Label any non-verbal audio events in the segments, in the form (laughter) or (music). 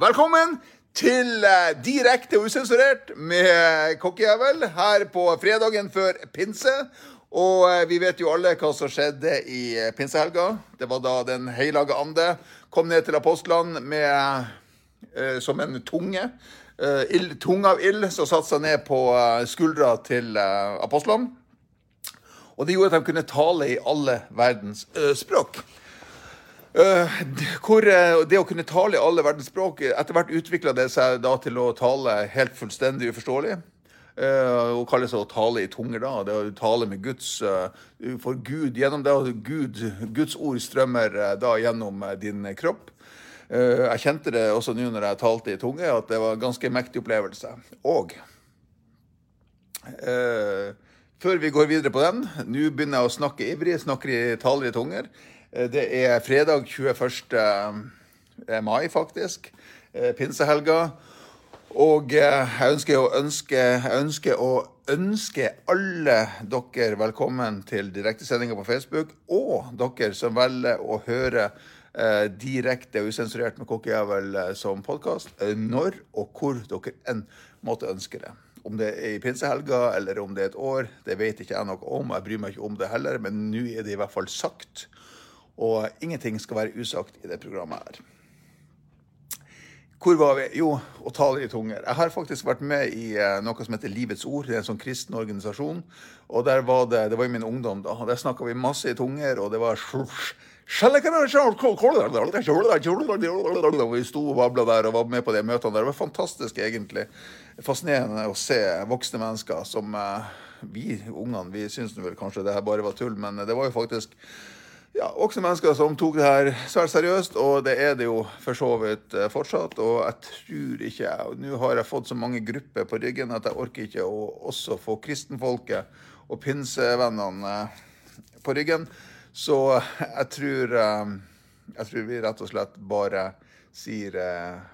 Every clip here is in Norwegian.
velkommen til direkte og usensurert med Kokkejævel her på fredagen før pinse. Og eh, vi vet jo alle hva som skjedde i eh, pinsehelga. Det var da Den hellige ande kom ned til apostlene med, eh, som en tunge. Eh, ild, tunge av ild som satte seg ned på eh, skuldra til eh, apostlene. Og det gjorde at de kunne tale i alle verdens eh, språk. Eh, hvor eh, det å kunne tale i alle verdens språk Etter hvert utvikla det seg da til å tale helt fullstendig uforståelig. Uh, og kalles å tale i tunger, da. Det å tale med Guds uh, For Gud gjennom det, at Gud, Guds ord strømmer uh, da gjennom eh, din kropp. Eh, jeg kjente det også nå når jeg talte i tunge, at det var en ganske mektig opplevelse. Og Eh, før vi går videre på den, nå begynner jeg å snakke ivrig, snakker i taler i tunger. Eh, det er fredag 21. mai, faktisk. Eh, pinsehelga. Og eh, jeg ønsker å ønske, jeg ønsker å ønske alle dere velkommen til direktesendinga på Facebook, og dere som velger å høre eh, direkte og usensurert med Kokkejævel eh, som podkast, eh, når og hvor dere enn måtte ønske det. Om det er i pinsehelga eller om det er et år, det vet ikke jeg noe om. Jeg bryr meg ikke om det heller, men nå er det i hvert fall sagt. Og ingenting skal være usagt i det programmet her. Hvor var vi? Jo, å tale i tunger. Jeg har faktisk vært med i eh, noe som heter Livets Ord. Det er en sånn kristen organisasjon. Og der var det, det var i min ungdom, da. Der snakka vi masse i tunger, og det var Vi sto og babla der og var med på de møtene der. Det var fantastisk, egentlig. Fascinerende å se voksne mennesker som eh, Vi ungene vi syns vel kanskje det her bare var tull, men det var jo faktisk ja, også mennesker som tok det her svært seriøst, og det er det jo for så vidt eh, fortsatt. Og jeg tror ikke og Nå har jeg fått så mange grupper på ryggen at jeg orker ikke å også få kristenfolket og pinsevennene eh, på ryggen. Så jeg tror, eh, jeg tror vi rett og slett bare sier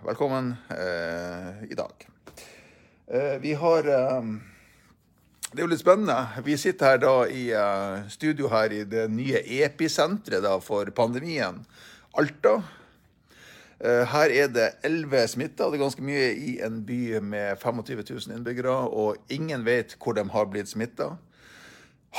velkommen i dag. Vi har det er jo litt spennende. Vi sitter her da i eh, studio her i det nye episenteret for pandemien, Alta. Eh, her er det elleve smitta. Det er ganske mye i en by med 25 000 innbyggere, og ingen vet hvor de har blitt smitta.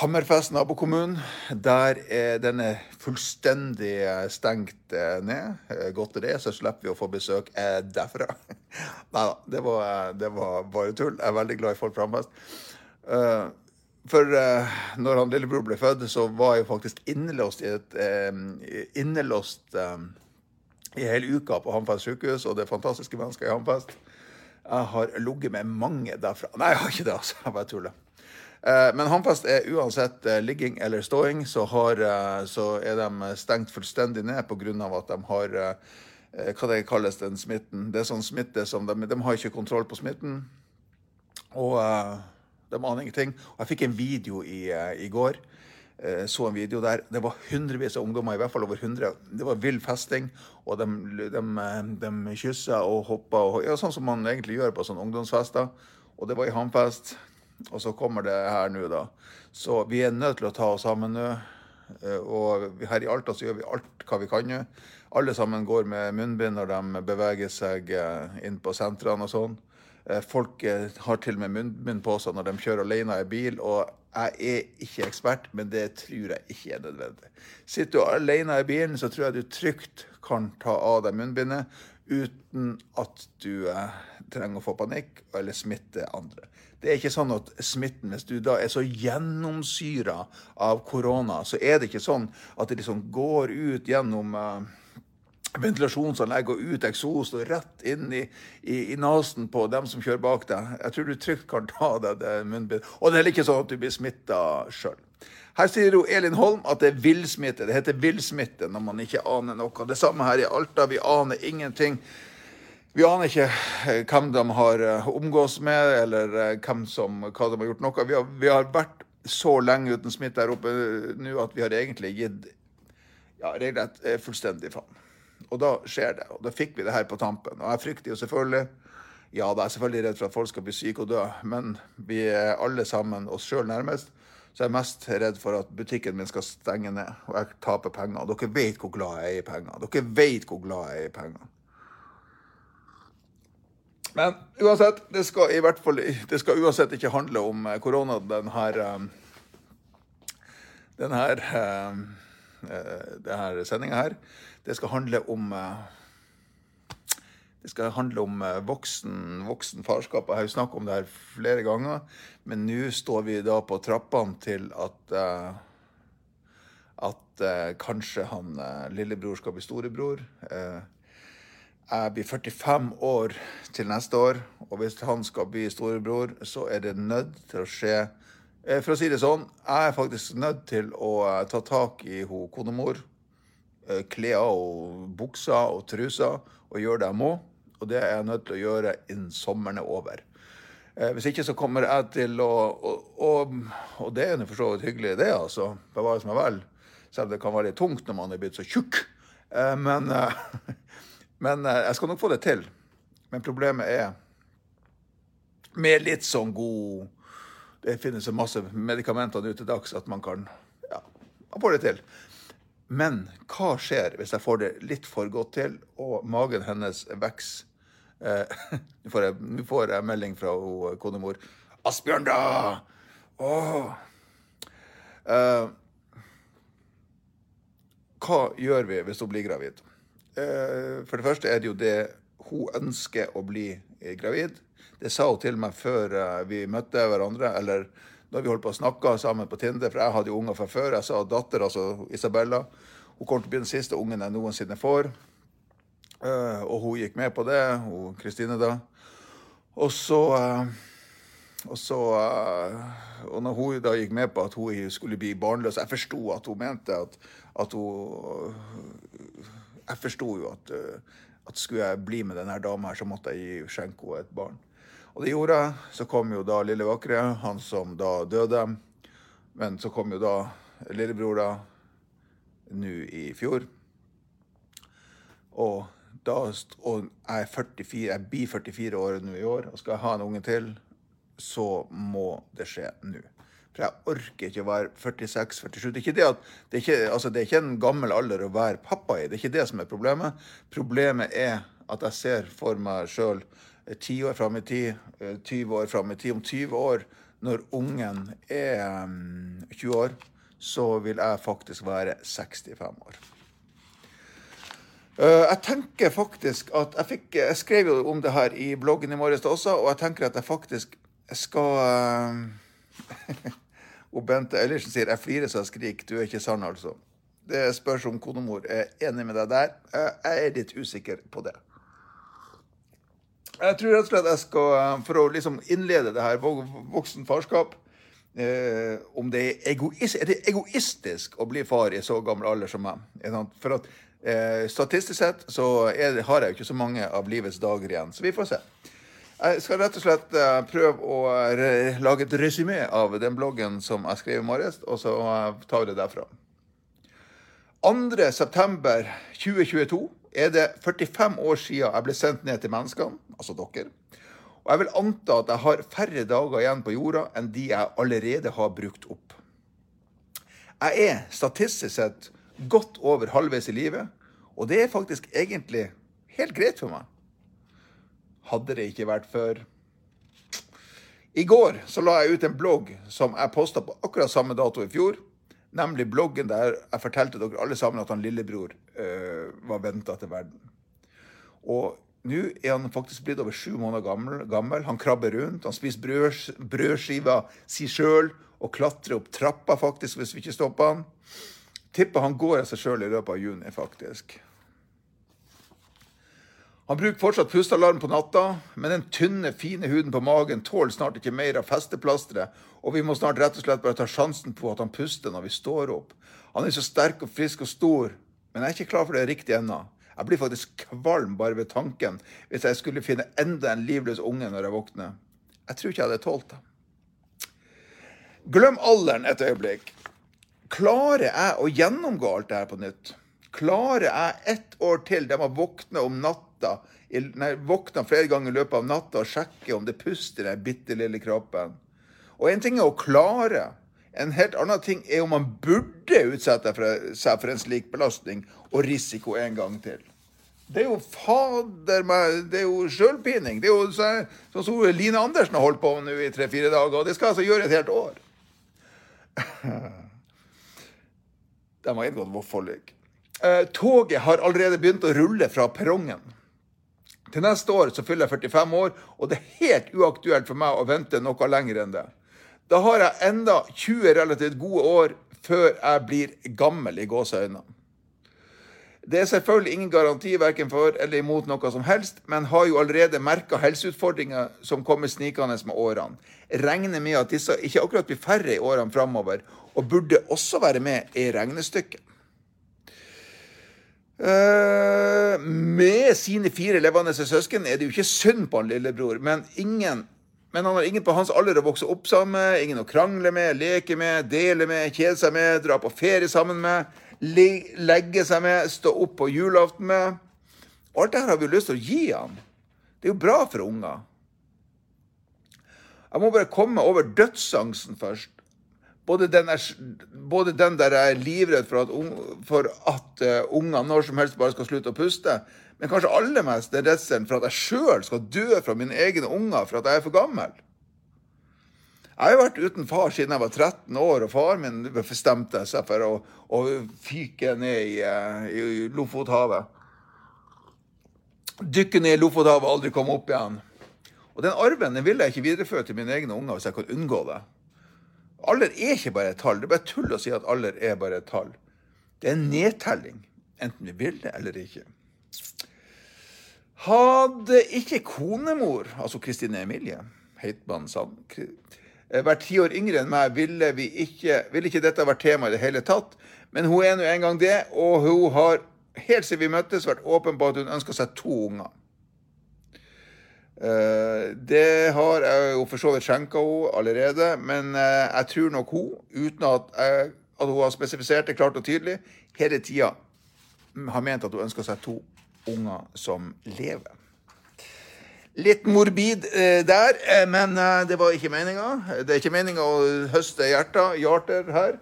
Hammerfest, nabokommunen, der er denne fullstendig stengt eh, ned. Godt det, så slipper vi å få besøk derfra. (laughs) Nei da, det, det var bare tull. Jeg er veldig glad i folk fra Hammerfest. Eh, for uh, når han lillebror ble født, så var jeg faktisk innelåst i et uh, Innelåst uh, i hele uka på Hamfest sykehus, og det fantastiske mennesker i Hamfest. Jeg har ligget med mange derfra. Nei, jeg har ikke det, altså. Jeg bare tuller. Men Hamfest er uansett ligging eller ståing, så, har, så er de stengt fullstendig ned pga. at de har hva det kalles den smitten. Det er sånn smitte som de, de har ikke kontroll på smitten. Og de aner ingenting. Og jeg fikk en video i, eh, i går. Eh, så en video der. Det var hundrevis av ungdommer, i hvert fall over 100. Det var vill festing. Og de, de, de kyssa og hoppa, og, ja, sånn som man egentlig gjør på sånne ungdomsfester. Og det var i Hamfest. Og så kommer det her nå, da. Så vi er nødt til å ta oss sammen nå. Eh, Og her i Alta så gjør vi alt hva vi kan nå. Alle sammen går med munnbind når de beveger seg eh, inn på sentrene og sånn. Eh, Folk eh, har til og med munnbind på seg når de kjører alene i bil. Og jeg er ikke ekspert, men det tror jeg ikke er nødvendig. Sitter du alene i bilen, så tror jeg du trygt kan ta av deg munnbindet uten at du eh, trenger å få panikk eller smitte andre. Det er ikke sånn at smitten, hvis du da er så gjennomsyra av korona, så er det ikke sånn at det liksom går ut gjennom eh, ventilasjonsanlegg og ut eksos og rett inn i, i, i nesen på dem som kjører bak deg. Jeg tror du trygt kan ta deg det munnbind. Og det er heller ikke sånn at du blir smitta sjøl. Her sier jo Elin Holm at det er villsmitte. Det heter villsmitte når man ikke aner noe. Det samme her i Alta. Vi aner ingenting. Vi aner ikke eh, hvem de har eh, omgås med, eller eh, hvem som, hva de har gjort noe. Vi har, vi har vært så lenge uten smitte der oppe nå at vi har egentlig gitt ja, regelrett fullstendig faen. Og da skjer det. Og da fikk vi det her på tampen. Og jeg frykter jo selvfølgelig Ja, da er jeg selvfølgelig redd for at folk skal bli syke og dø, men vi er alle sammen oss sjøl nærmest. Så jeg er mest redd for at butikken min skal stenge ned, og jeg taper penger. Dere vet hvor glad jeg er i penger. Dere vet hvor glad jeg er i penger. Men uansett, det skal i hvert fall det skal uansett ikke handle om eh, korona, den her eh, den her, eh, det her sendinga her. Det skal handle om det skal handle om voksen, voksen farskap. Jeg har jo snakket om det her flere ganger, men nå står vi da på trappene til at at kanskje han lillebror skal bli storebror. Jeg blir 45 år til neste år, og hvis han skal bli storebror, så er det nødt til å skje eh, For å si det sånn, jeg er faktisk nødt til å eh, ta tak i ho konemor. Eh, og bukser og truser og gjøre det jeg må. Og det er jeg nødt til å gjøre innen sommeren er over. Hvis ikke så kommer jeg til å Og, og, og det er for så vidt hyggelig, det, altså. Bevare meg vel. Selv om det kan være litt tungt når man er blitt så tjukk. Men (laughs) Men eh, jeg skal nok få det til. Men problemet er med litt sånn god Det finnes masse medikamenter nå til dags at man kan Ja, man får det til. Men hva skjer hvis jeg får det litt for godt til, og magen hennes vokser? Eh, nå, (laughs) får jeg, melding fra konemor. 'Asbjørn, da!' Åh. Eh, hva gjør vi hvis hun blir gravid? Eh, for det første er det jo det hun ønsker å bli eh, gravid. Det sa hun til meg før eh, vi møtte hverandre, eller når vi holdt på å snakke sammen på Tinder, for jeg hadde jo unger fra før. Jeg sa datter, altså Isabella, hun kommer til å bli den siste ungen jeg noensinne får. Og hun gikk med på det, hun Kristine da. Og så og så Og når hun da gikk med på at hun skulle bli barnløs Jeg forsto at hun mente at, at hun jeg forsto jo at, at, skulle jeg bli med denne dama her, så måtte jeg gi henne et barn. Og det gjorde jeg. Så kom jo da lille vakre, han som da døde. Men så kom jo da lillebror da, nå i fjor. Og da og jeg er 44, jeg blir 44 år nå i år, og skal jeg ha en unge til, så må det skje nå. For jeg orker ikke å være 46-47. Det, det, det, altså det er ikke en gammel alder å være pappa i. Det er ikke det som er problemet. Problemet er at jeg ser for meg sjøl ti år fram i tid, 20 eh, år fram i tid. Om 20 år, når ungen er 20 mm, år, så vil jeg faktisk være 65 år. Eh, jeg tenker faktisk at jeg, fikk, jeg skrev jo om det her i bloggen i morges også, og jeg tenker at jeg faktisk skal eh, (laughs) Og Bente Ellersen sier 'jeg flirer så jeg skriker'. Du er ikke sann, altså. Det spørs om konemor er enig med deg der. Jeg er litt usikker på det. Jeg tror rett og slett jeg skal, for å liksom innlede det her voksen farskap eh, Om det er, egoist, er det egoistisk å bli far i så gammel alder som meg? For at eh, statistisk sett så det, har jeg jo ikke så mange av livets dager igjen. Så vi får se. Jeg skal rett og slett eh, prøve å lage et resymé av den bloggen som jeg skrev i morges, og så eh, tar vi det derfra. 2.9.2022 er det 45 år siden jeg ble sendt ned til menneskene, altså dere. Og jeg vil anta at jeg har færre dager igjen på jorda enn de jeg allerede har brukt opp. Jeg er statistisk sett godt over halvveis i livet, og det er faktisk egentlig helt greit for meg hadde det ikke vært for I går så la jeg ut en blogg som jeg posta på akkurat samme dato i fjor. Nemlig bloggen der jeg fortalte dere alle sammen at han lillebror var venta til verden. Og nå er han faktisk blitt over sju måneder gammel. gammel. Han krabber rundt, han spiser brød, brødskiver si sjøl og klatrer opp trappa faktisk hvis vi ikke stopper han. Tipper han går av seg sjøl i løpet av juni, faktisk. Han bruker fortsatt pustealarm på natta, men den tynne, fine huden på magen tåler snart ikke mer av festeplasteret, og vi må snart rett og slett bare ta sjansen på at han puster når vi står opp. Han er så sterk og frisk og stor, men jeg er ikke klar for det riktig ennå. Jeg blir faktisk kvalm bare ved tanken hvis jeg skulle finne enda en livløs unge når jeg våkner. Jeg tror ikke jeg hadde tålt det. Glem alderen et øyeblikk. Klarer jeg å gjennomgå alt det her på nytt? Klarer jeg ett år til der man våkner om natta, nei, våkner flere ganger i løpet av natta og sjekker om det puster i den bitte lille kroppen? Og en ting er å klare. En helt annen ting er om man burde utsette seg for en slik belastning og risiko en gang til. Det er jo fader meg Det er jo sjølpining. Det er jo sånn som Line Andersen har holdt på nå i tre-fire dager, og det skal altså gjøre et helt år. De var inngått. Eh, toget har allerede begynt å rulle fra perrongen. Til neste år så fyller jeg 45 år, og det er helt uaktuelt for meg å vente noe lenger enn det. Da har jeg enda 20 relativt gode år før jeg blir gammel i gåseøynene. Det er selvfølgelig ingen garanti verken for eller imot noe som helst, men har jo allerede merka helseutfordringer som kommer snikende med årene. Regner med at disse ikke akkurat blir færre i årene framover, og burde også være med i regnestykket. Uh, med sine fire levende søsken er det jo ikke synd på han lillebror, men, ingen, men han har ingen på hans alder å vokse opp sammen med, ingen å krangle med, leke med, dele med, kjede seg med, dra på ferie sammen med, legge seg med, stå opp på julaften med. Alt dette har vi lyst til å gi han. Det er jo bra for unger. Jeg må bare komme over dødsangsten først. Både den, er, både den der jeg er livredd for at, for at uh, ungene når som helst bare skal slutte å puste, men kanskje aller mest er redselen for at jeg sjøl skal dø fra mine egne unger for at jeg er for gammel. Jeg har vært uten far siden jeg var 13 år, og far min bestemte seg for å, å fyke ned i, uh, i Lofothavet. Dykke ned i Lofothavet og aldri komme opp igjen. Og den arven den vil jeg ikke videreføre til mine egne unger hvis jeg kan unngå det. Alder er ikke bare et tall. Det er bare tull å si at alder er bare et tall. Det er en nedtelling, enten vi vil det eller ikke. Hadde ikke konemor, altså Kristine Emilie Heitmann Sand, eh, vært ti år yngre enn meg, ville, vi ikke, ville ikke dette vært tema i det hele tatt. Men hun er nå engang det, og hun har helt siden vi møttes vært åpen på at hun ønska seg to unger. Eh, det har jeg jo for så vidt skjenka henne allerede, men eh, jeg tror nok hun, uten at, jeg, at hun har spesifisert det klart og tydelig, hele tida har ment at hun ønsker seg to unger som lever. Litt morbid eh, der, eh, men eh, det var ikke meninga. Det er ikke meninga å høste hjerter, hjerter her.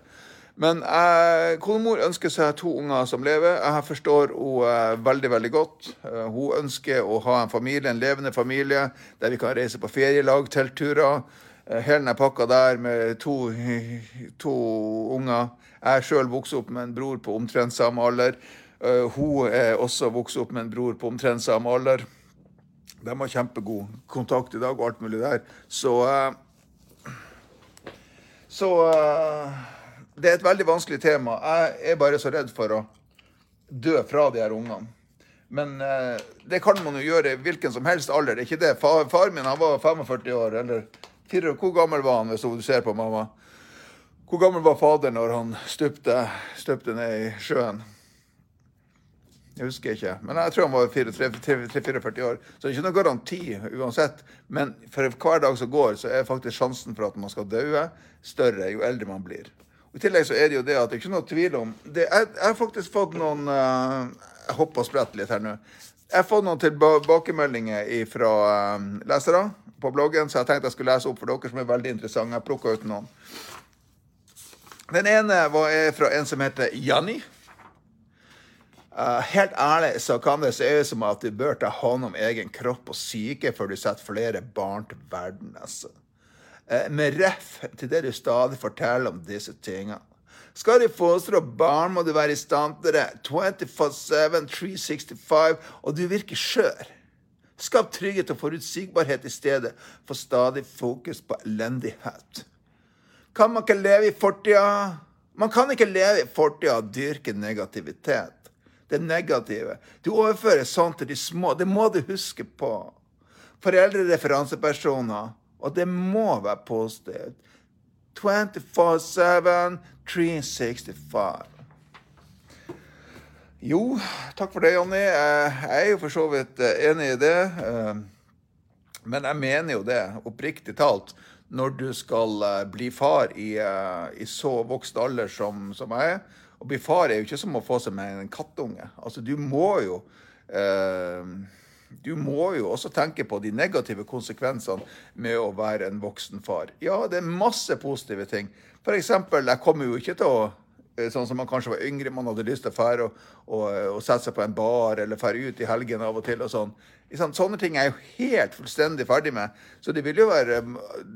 Men eh, konemor ønsker seg to unger som lever. Jeg forstår henne eh, veldig veldig godt. Eh, hun ønsker å ha en familie, en levende familie, der vi kan reise på ferielag, teltturer. Hele den pakka der med to, to unger. Jeg sjøl vokste opp med en bror på omtrent samme alder. Eh, hun er også vokst opp med en bror på omtrent samme alder. De har kjempegod kontakt i dag og alt mulig der. Så eh, Så det er et veldig vanskelig tema. Jeg er bare så redd for å dø fra de her ungene. Men eh, det kan man jo gjøre i hvilken som helst alder. Det er ikke det. Far, far min han var 45 år, eller 4 Hvor gammel var han, hvis du ser på mamma? Hvor gammel var fader når han stupte, stupte ned i sjøen? Jeg husker ikke. Men jeg tror han var 44 år. Så det er ikke noen garanti uansett. Men for hver dag som går, så er faktisk sjansen for at man skal dø, større jo eldre man blir. Og I tillegg så er det jo det at det er ikke noe tvil om det, jeg, jeg, har faktisk fått noen uh, Jeg hopper og spretter litt her nå. Jeg har fått noen tilbakemeldinger fra uh, lesere på bloggen, så jeg tenkte jeg skulle lese opp for dere som er veldig interessante. Jeg plukka ut noen. Den ene var fra en som heter Janni. Uh, helt ærlig så kan det se ut som at du bør ta hånd om egen kropp og syke før du setter flere barn til verden. altså. Eh, med ref til det du stadig forteller om disse tingene. Skal du fostre barn, må du være i stand til det 24-7, 365, og du virker skjør. Skap trygghet og forutsigbarhet i stedet for stadig fokus på elendighet. Kan man ikke leve i fortida? Man kan ikke leve i fortida og dyrke negativitet. Det negative. Du overfører sånt til de små. Det må du huske på. Foreldre, referansepersoner og det må være positivt. 24-7, 365. Jo, takk for det, Jonny. Jeg er jo for så vidt eh, enig i det. Eh, men jeg mener jo det, oppriktig talt, når du skal eh, bli far i, i så vokst alder som, som jeg er. Å bli far er jo ikke som å få seg med en kattunge. Altså, du må jo du må jo også tenke på de negative konsekvensene med å være en voksen far. Ja, det er masse positive ting. F.eks. jeg kommer jo ikke til å Eh, sånn som man kanskje var yngre, man hadde lyst til å fære og, og, og, sette seg på en bar eller fære ut i helgen av og til og sånn. Sånne ting er jeg jo helt fullstendig ferdig med. Så det vil jo være,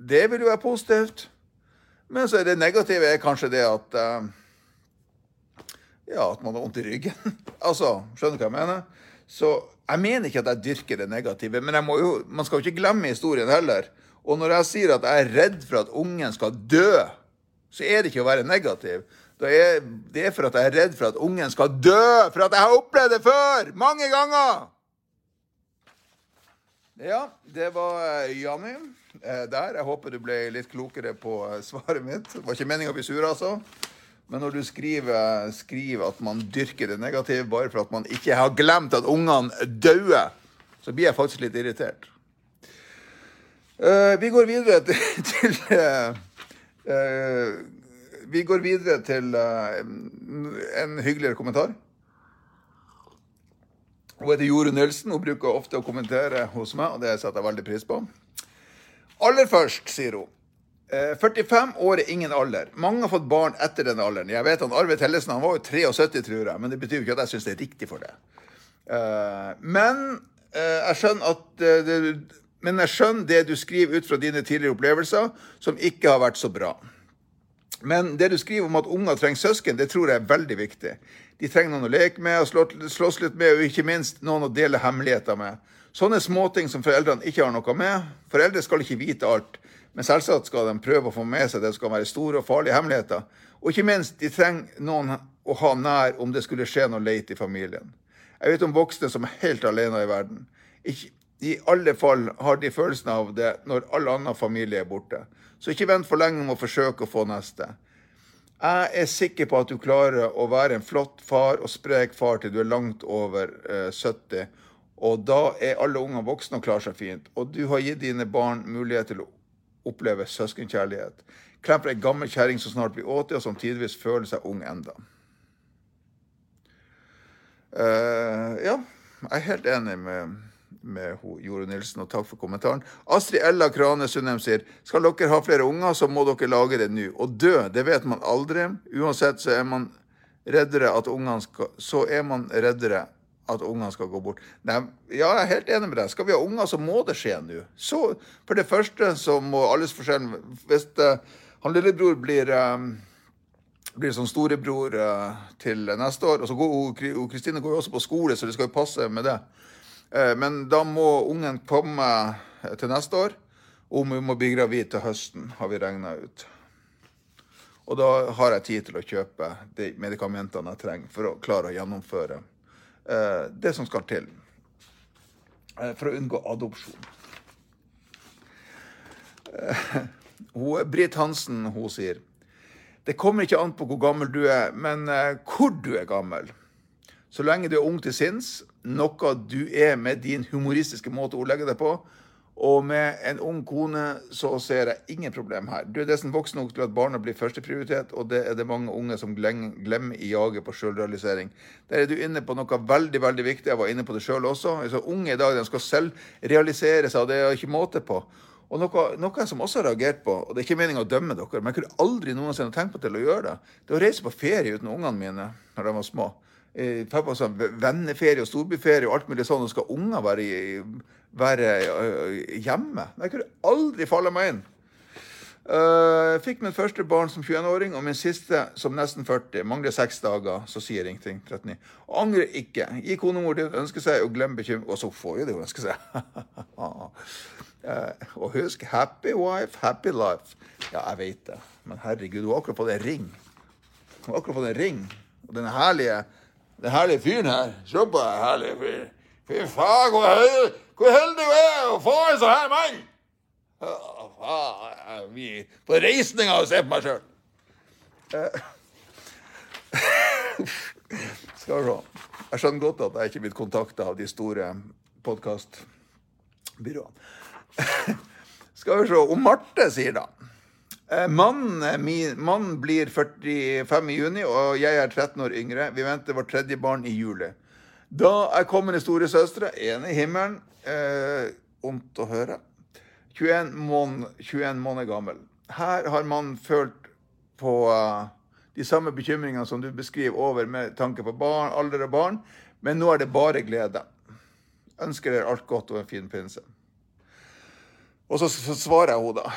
det vil jo være positivt. Men så er det negative er kanskje det at uh, Ja, at man har vondt i ryggen. (laughs) altså, skjønner du hva jeg mener? Så jeg mener ikke at jeg dyrker det negative, men jo, man skal jo ikke glemme historien heller. Og når jeg sier at jeg er redd for at ungen skal dø, så er det ikke å være negativ. Er, det er for at jeg er redd for at ungen skal dø, for at jeg har opplevd det før! Mange ganger! Ja, det var eh, Janni eh, der. Jeg håper du ble litt klokere på eh, svaret mitt. Det var ikke meninga å bli sur, altså. Men når du skriver, skriver, at man dyrker det negative bare for at man ikke har glemt at ungene dauer, så blir jeg faktisk litt irritert. Uh, vi går videre til, (laughs) til uh, uh, vi går videre til en hyggeligere kommentar. Hun heter Jorunn Nilsen. Hun bruker ofte å kommentere hos meg, og det setter jeg veldig pris på. Aller først, sier hun. 45 eh, år er ingen alder. Mange har fått barn etter den alderen. Jeg vet han Arve Tellesen han var jo 73, tror jeg, men det betyr jo ikke at jeg syns det er riktig for det. Eh, men jeg skjønner at det, men jeg skjønner det du skriver ut fra dine tidligere opplevelser, som ikke har vært så bra. Men det du skriver om at unger trenger søsken, det tror jeg er veldig viktig. De trenger noen å leke med og slåss litt med, og ikke minst noen å dele hemmeligheter med. Sånne småting som foreldrene ikke har noe med. Foreldre skal ikke vite alt, men selvsagt skal de prøve å få med seg det skal være store og farlige hemmeligheter. Og ikke minst, de trenger noen å ha nær om det skulle skje noe leit i familien. Jeg vet om voksne som er helt alene i verden. Ikke, I alle fall har de følelsen av det når all annen familie er borte. Så ikke vent for lenge med å forsøke å få neste. Jeg er sikker på at du klarer å være en flott far og sprek far til du er langt over eh, 70. Og da er alle unger voksne og klarer seg fint. Og du har gitt dine barn mulighet til å oppleve søskenkjærlighet. Klem for ei gammel kjerring som snart blir 80, og som tidvis føler seg ung enda. Uh, ja, jeg er helt enig med med Jorunn Nilsen, og takk for kommentaren. Astrid Ella Krane Sundheim sier skal dere ha flere unger, så må dere lage det nå. Og dø, det vet man aldri. Uansett så er man reddere at ungene skal Så er man reddere at ungene skal gå bort. Nei, ja, jeg er helt enig med deg. Skal vi ha unger, så må det skje nå. Så for det første så må alles forskjell Hvis uh, han lillebror blir um, blir sånn storebror uh, til neste år. Og så går Kristine går jo også på skole, så det skal jo passe med det. Uh, men da må ungen komme til neste år, og hun må bli gravid til høsten, har vi regna ut. Og da har jeg tid til å kjøpe de medikamentene jeg trenger for å klare å gjennomføre det som skal til eh, for å unngå adopsjon. Britt Hansen hun sier det kommer ikke an på hvor gammel du er, men hvor du er gammel. Så lenge du er ung til sinns, noe du er med din humoristiske måte å ordlegge deg på. Og med en ung kone så ser jeg ingen problem her. Du er nesten voksen nok til at barna blir førsteprioritet, og det er det mange unge som glemmer i jaget på selvrealisering. Der er du inne på noe veldig veldig viktig. Jeg var inne på det sjøl også. Så unge i dag de skal selv realisere seg, og det er ikke måte på. Og noe, noe som også har reagert på, og det er ikke meninga å dømme dere, men jeg kunne aldri noensinne tenkt på til å gjøre det, det er å reise på ferie uten ungene mine når de var små eh, på sånn venneferie og storbyferie og alt mulig sånn, og skal unger være, være uh, hjemme? Jeg kunne aldri falle meg inn. Uh, fikk min første barn som 21-åring, og min siste som nesten 40. Mangler seks dager, så sier ingenting. 39. Angrer ikke. Gi konemor det hun ønsker seg, og glem bekymring. Og så får jo det hun ønsker seg. uh, (laughs) og husk happy wife, happy life. Ja, jeg vet det. Men herregud, hun har akkurat fått en ring. Hun har akkurat fått en ring. Og den herlige den herlige fyren her. Se på den herlige fyren. Fy faen, hvor heldig, hvor heldig du er å få en sånn her mann! Vi på reisninga og se på meg sjøl. (laughs) Skal vi se. Jeg skjønner godt at jeg ikke er blitt kontakta av de store podkastbyråene. (laughs) Skal vi se. Om Marte sier da. Eh, Mannen min, mann blir 45 i juni, og jeg er 13 år yngre. Vi venter vårt tredje barn i juli. Da er kommende storesøstre, ene i himmelen, eh, ondt å høre, 21, mån, 21 måneder gammel. Her har man følt på uh, de samme bekymringene som du beskriver over med tanke på barn, alder og barn, men nå er det bare glede. Ønsker dere alt godt og en fin pinse. Og så svarer henne da.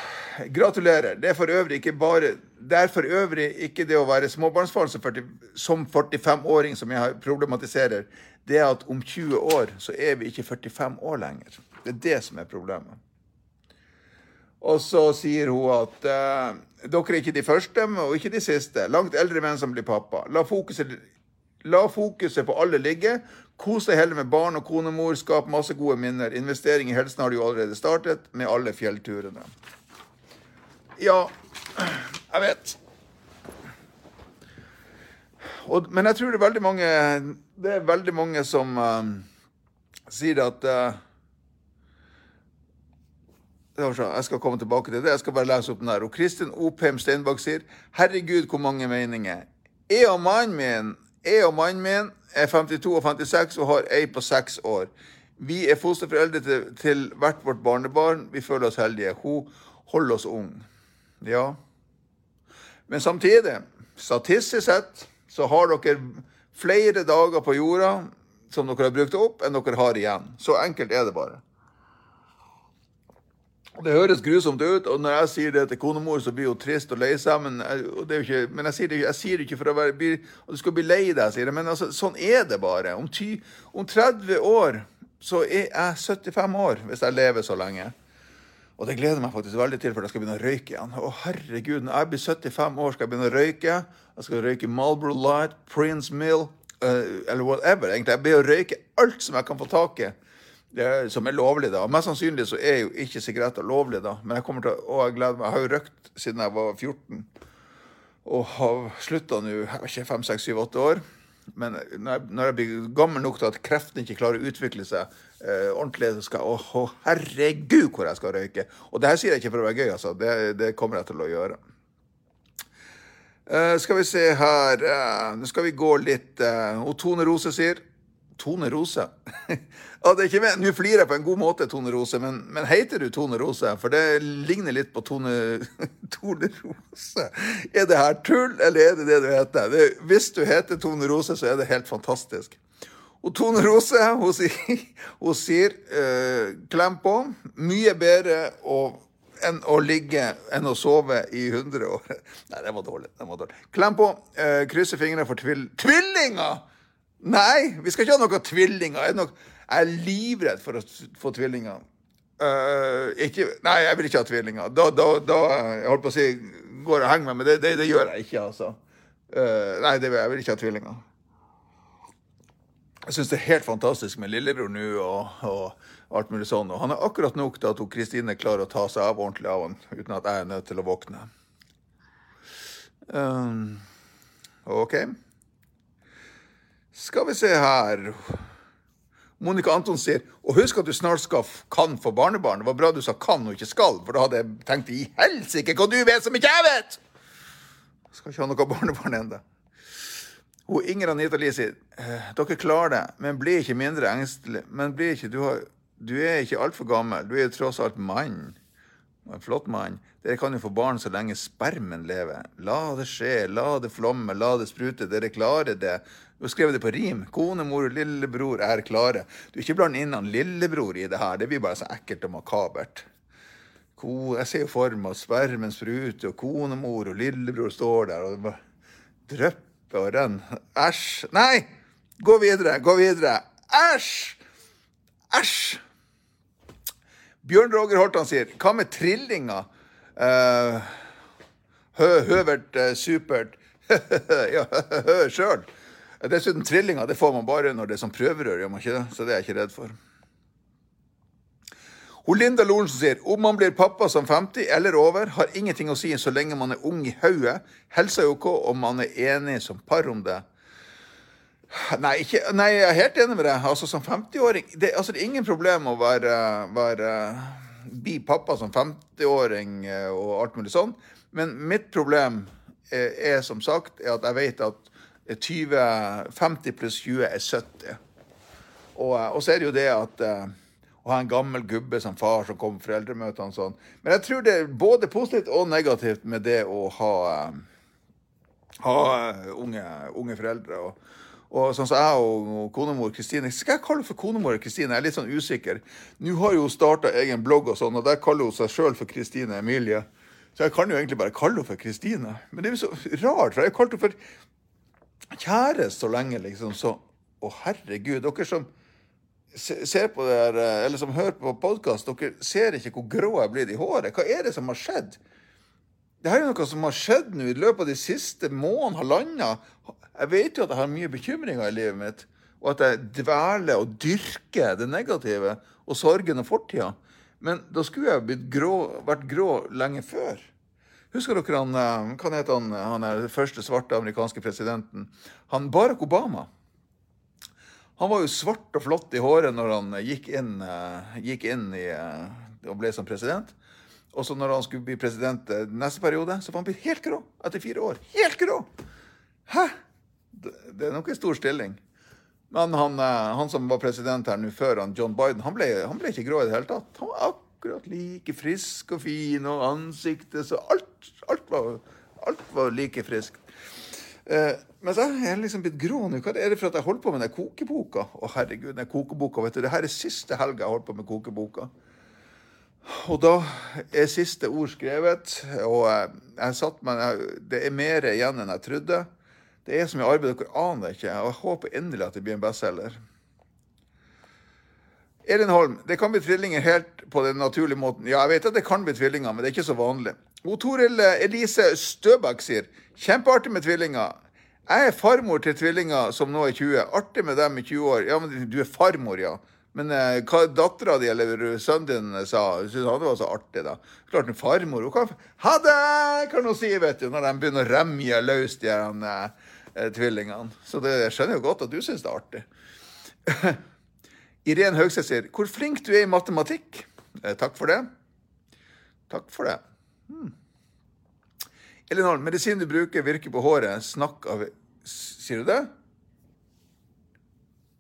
Gratulerer. Det er for øvrig ikke bare Det er for øvrig ikke det å være småbarnsfar som 45-åring som jeg problematiserer. Det er at om 20 år så er vi ikke 45 år lenger. Det er det som er problemet. Og så sier hun at uh, dere er ikke de første, og ikke de siste. Langt eldre menn som blir pappa. La fokuset, la fokuset på alle ligge. Kos deg heller med barn og konemor. Skap masse gode minner. Investering i helsen har du jo allerede startet, med alle fjellturene. Ja, jeg vet. Og, men jeg tror det er veldig mange er veldig mange som uh, sier at uh, jeg skal komme tilbake til det. Jeg skal bare lese opp den der. Og Kristin Opheim Steinbakk sier Herregud, hvor mange meninger. Jeg og mannen min, jeg og mannen min er 52 og 56 og har ei på seks år. Vi er fosterforeldre til, til hvert vårt barnebarn. Vi føler oss heldige. Hun holder oss ung. Ja. Men samtidig, statistisk sett, så har dere flere dager på jorda som dere har brukt opp, enn dere har igjen. Så enkelt er det bare. Det høres grusomt ut, og når jeg sier det til konemor, så blir hun trist og lei seg. Men, ikke, men jeg, sier det, jeg, sier det, ikke for å være Og du skal bli lei deg, sier jeg. Men altså, sånn er det bare. Om, ty, om 30 år så er jeg 75 år, hvis jeg lever så lenge. Og det gleder meg faktisk veldig til, for jeg skal begynne å røyke igjen. Å herregud, når jeg blir 75 år, skal jeg begynne å røyke. Jeg skal røyke Marlboro Light, Prince Mill, uh, eller whatever. egentlig. Jeg blir å røyke alt som jeg kan få tak i som er lovlig. da. Mest sannsynlig så er jo ikke sigaretter lovlig, da. Men jeg kommer til, å jeg gleder meg. Jeg har jo røkt siden jeg var 14. Og har slutta nå jeg vet ikke, 5, 6, 7, 8 år. Men når jeg, når jeg, blir gammel nok til at kreften ikke klarer å utvikle seg eh, ordentlig, så skal jeg Å, herregud, hvor jeg skal røyke! Og det her sier jeg ikke for å være gøy, altså. Det, det kommer jeg til å gjøre. Eh, skal vi se her uh, Nå skal vi gå litt uh, Og Tone Rose sier Tone Rose. (laughs) Nå flirer jeg på en god måte, Tone Rose, men, men heter du Tone Rose? For det ligner litt på Tone, (laughs) Tone Rose. Er det her tull, eller er det det du heter? Det, hvis du heter Tone Rose, så er det helt fantastisk. Og Tone Rose hun sier, (laughs) hun sier uh, klem på. Mye bedre å, enn å ligge enn å sove i 100 år. (laughs) Nei, det var dårlig. Det var dårlig. Klem på. Uh, krysser fingrene for tvil tvillinger! Nei, vi skal ikke ha noen tvillinger. Er det nok, jeg er livredd for å få tvillinger. Uh, ikke, nei, jeg vil ikke ha tvillinger. Da, da, da jeg holdt på å si, går og henger meg, men det, det, det, gjør jeg ikke, altså. Uh, nei, det, jeg vil ikke ha tvillinger. Jeg syns det er helt fantastisk med lillebror nå og, og, alt mulig sånn. Og han er akkurat nok til at Kristine klarer å ta seg av ordentlig av han uten at jeg er nødt til å våkne. Um, OK. Skal vi se her Monica Anton sier Og husk at du snart skal kan få barnebarn. Det var bra du sa kan og ikke skal, for da hadde jeg tenkt i helsike hva du vet som ikke jeg vet! Jeg skal ikke ha noe barnebarn ennå. Inger Anita Lie sier «Eh, dere klarer det, men bli ikke mindre engstelig. Men bli ikke, du, har, du er ikke altfor gammel. Du er jo tross alt mann. En flott mann. Dere kan jo få barn så lenge spermen lever. La det skje, la det flomme, la det sprute. Dere klarer det. Du har skrevet det på rim. Kone, mor, lillebror er klare. Du Ikke bland inn han lillebror i det her. Det blir bare så ekkelt og makabert. jeg ser jo for meg spermen spruter, og konemor og lillebror står der og bare drypper og renner. Æsj! Nei! Gå videre, gå videre. Æsj! Æsj! Bjørn Roger Holtan sier hva med trillinger? Uh, hø, høvert, uh, supert. ja, hø sjøl. Dessuten, trillinger det får man bare når det er som prøverør, gjør man ikke det? Så det er jeg ikke redd for. Hun Linda Lorentzen sier om man blir pappa som 50 eller over, har ingenting å si så lenge man er ung i hodet. Helsa er OK om man er enig som par om det. Nei, ikke, nei, jeg er helt enig med deg. Altså, Som 50-åring det, altså, det er ingen problem å være, være bli pappa som 50-åring eh, og alt mulig sånn. Men mitt problem er, er, som sagt er at jeg vet at 20, 50 pluss 20 er 70. Og, eh, og så er det jo det at uh, å ha en gammel gubbe som far som kommer på foreldremøtene og sånn. Men jeg tror det er både positivt og negativt med det å ha, uh, ha unge, unge foreldre. og og sånn som jeg og konemor Kristine Skal jeg kalle henne for konemor Kristine? Jeg er litt sånn usikker. Nå har hun starta egen blogg, og sånn, og der kaller hun seg sjøl for Kristine Emilie. Så jeg kan jo egentlig bare kalle henne for Kristine. Men det er jo så rart, for jeg har kalt henne for kjæreste så lenge, liksom. Så å, herregud. Dere som ser på det her, eller som hører på podkast, dere ser ikke hvor grå jeg er blitt i håret. Hva er det som har skjedd? Det her er noe som har skjedd nå i løpet av de siste månedene, halvannet. Jeg vet jo at jeg har mye bekymringer i livet mitt, og at jeg dveler og dyrker det negative og sorgen og fortida. Men da skulle jeg grå, vært grå lenge før. Husker dere han, eh, hva heter han, han er den første svarte amerikanske presidenten? Han Barack Obama. Han var jo svart og flott i håret når han gikk inn, eh, gikk inn i, eh, og ble som president. Og så når han skulle bli president neste periode, så var han blitt helt grå etter fire år. Helt grå! Hæ? Det er nok en stor stilling. Men han, han som var president her nå før, han John Biden, han ble, han ble, ikke grå i det hele tatt. Han var akkurat like frisk og fin, og ansiktet så Alt, alt, var, alt var, like friskt. Eh, mens jeg er liksom blitt grå nå. Hva er det for at jeg holder på med den kokeboka? Å, herregud, den kokeboka, vet du. Det her er siste helga jeg holdt på med kokeboka. Og da er siste ord skrevet, og jeg, jeg satt meg Det er mer igjen enn jeg trodde. Det er så mye arbeid dere aner ikke, og jeg håper endelig at det blir en bestselger. Elin Holm, det kan bli tvillinger helt på den naturlige måten. Ja, jeg vet at det kan bli tvillinger, men det er ikke så vanlig. Og Toril Elise Støbakk sier kjempeartig med tvillinger. Jeg er farmor til tvillinger som nå er 20. Artig med dem i 20 år. Ja, men du er farmor, ja. Men eh, hva dattera di eller sønnen din sa, syntes han det var så artig, da. Klart en farmor hun kan Ha det! kan hun si, vet du, når de begynner å remje løs de her eh, tvillingene. Så det, jeg skjønner jo godt at du syns det er artig. (laughs) Irén Høgseth sier 'Hvor flink du er i matematikk'. Eh, takk for det. Takk for det. Hmm. Elin medisinen medisin du bruker, virker på håret. Snakk av Sier du det?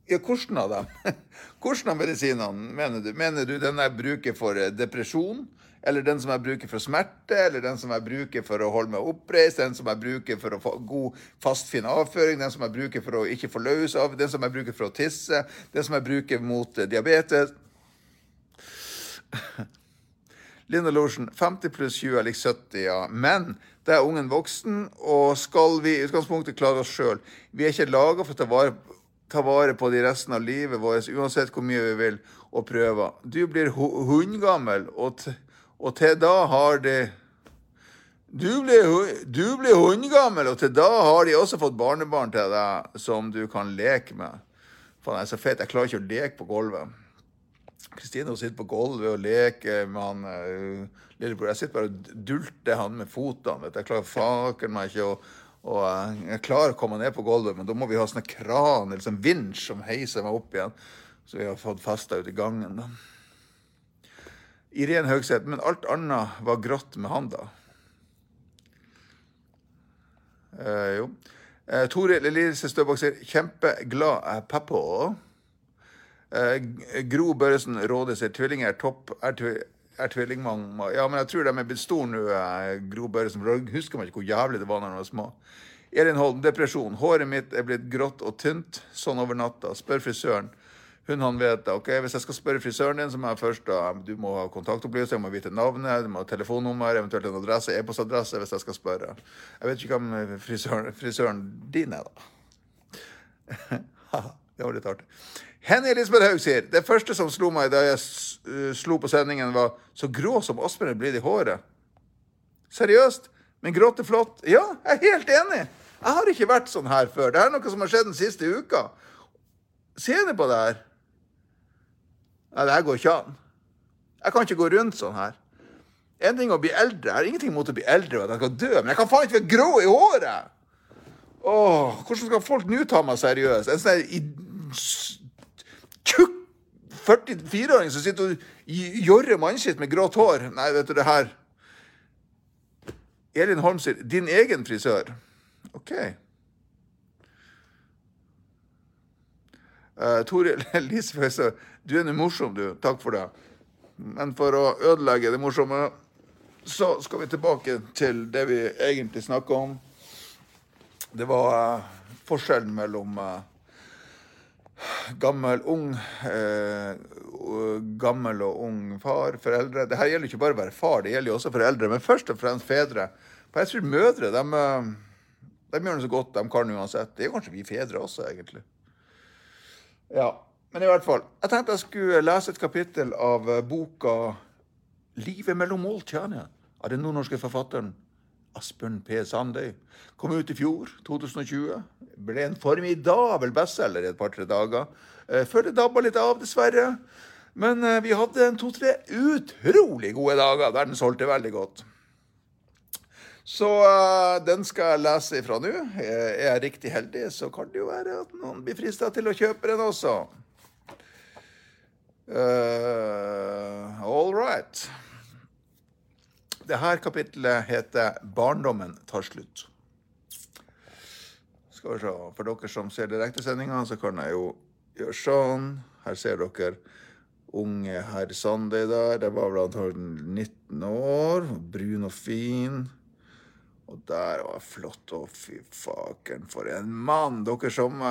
Ja, hvordan av dem? (laughs) Hvordan av medisinene mener du? Mener du den jeg bruker for eh, depresjon? Eller den som jeg bruker for smerte, eller den som jeg bruker for å holde meg oppreist, den som jeg bruker for å få god, fastfin avføring, den som jeg bruker for å ikke få løs av, den som jeg bruker for å tisse, den som jeg bruker mot uh, diabetes. (laughs) Linda Lorsen, 50 pluss 20 er lik 70, ja. Men det er ungen voksen, og skal vi i utgangspunktet klare oss sjøl? Vi er ikke laga for å ta vare, ta vare, på de resten av livet vårt, uansett hvor mye vi vil og prøver. Du blir hundgammel og og til da har de du blir, du ble hundegammel, og til da har de også fått barnebarn til deg som du kan leke med. Faen, jeg er så feit. Jeg klarer ikke å leke på gulvet. Kristine sitter på gulvet og leker med han uh, lillebror. Jeg sitter bare og dulter han med fotene. Jeg klarer faken meg ikke. å og uh, jeg klarer å komme ned på gulvet, men da må vi ha sånne kran eller sånn vinsj som heiser meg opp igjen. Så vi har fått festa ut i gangen. da. Irén Haugseth, men alt annet var grått med han, da. Eh, jo. Eh, Tore Elise Støbakk sier 'kjempeglad pappa'. Eh, Gro Børresen Råde sier 'tvillinger er topp'. Er, tv er. Ja, men jeg tror de er blitt store nå, eh, Gro Børresen. For da husker man ikke hvor jævlig det var når de var små. Elin Holm, depresjon. Håret mitt er blitt grått og tynt sånn over natta. Spør frisøren. Hun han vet ok, Hvis jeg skal spørre frisøren din, så må jeg først da, du må ha kontaktopplysninger, må vite navnet, du må ha telefonnummer, eventuelt en adresse, e-postadresse hvis jeg skal spørre. Jeg vet ikke hvem frisøren, frisøren din er, da. (laughs) det var litt artig. Henny Elisabeth Haug sier det første som slo meg da jeg slo på sendingen, var så grå som Aspen er blitt i håret. Seriøst? Men grått er flott? Ja, jeg er helt enig. Jeg har ikke vært sånn her før. Det er noe som har skjedd den siste uka. Se nå på det her. Nei, det her går ikke an. Jeg kan ikke gå rundt sånn her. En ting å bli eldre. Jeg har ingenting mot å bli eldre og at jeg skal dø, men jeg kan faen ikke være grå i håret! Åh, hvordan skal folk nå ta meg seriøst? En sånn tjukk 44-åring som sitter og jorrer mannskitt med grått hår. Nei, vet du det her Elin Holm sier 'din egen frisør'. OK. Uh, Toril (laughs) Lisbeth, du er nå morsom, du. Takk for det. Men for å ødelegge det morsomme, så skal vi tilbake til det vi egentlig snakka om. Det var uh, forskjellen mellom uh, gammel, ung Gammel og ung far, foreldre. Det her gjelder ikke bare å være far, det gjelder jo også foreldre. Men først og fremst fedre. For jeg tror mødre de, de gjør det så godt de kan uansett. Det er kanskje vi fedre også, egentlig. Ja, men i hvert fall. Jeg tenkte jeg skulle lese et kapittel av eh, boka 'Livet mellom måltjenere' av den nordnorske forfatteren Asbjørn P. Sandøy. Kom ut i fjor, 2020. Ble en formidabel bestselger i et par-tre dager. Eh, før det dabba litt av, dessverre. Men eh, vi hadde en to-tre utrolig gode dager der den solgte veldig godt. Så den skal jeg lese ifra nå. Er jeg riktig heldig, så kan det jo være at noen blir frista til å kjøpe den også. Uh, all right. Dette kapitlet heter 'Barndommen tar slutt'. Skal vi se. For dere som ser direktesendinga, så kan jeg jo gjøre sånn. Her ser dere unge herr Sandøy der. Det var vel antakelig 19 år. Brun og fin. Og der var flott. Å, fy faken, for en mann! Dere som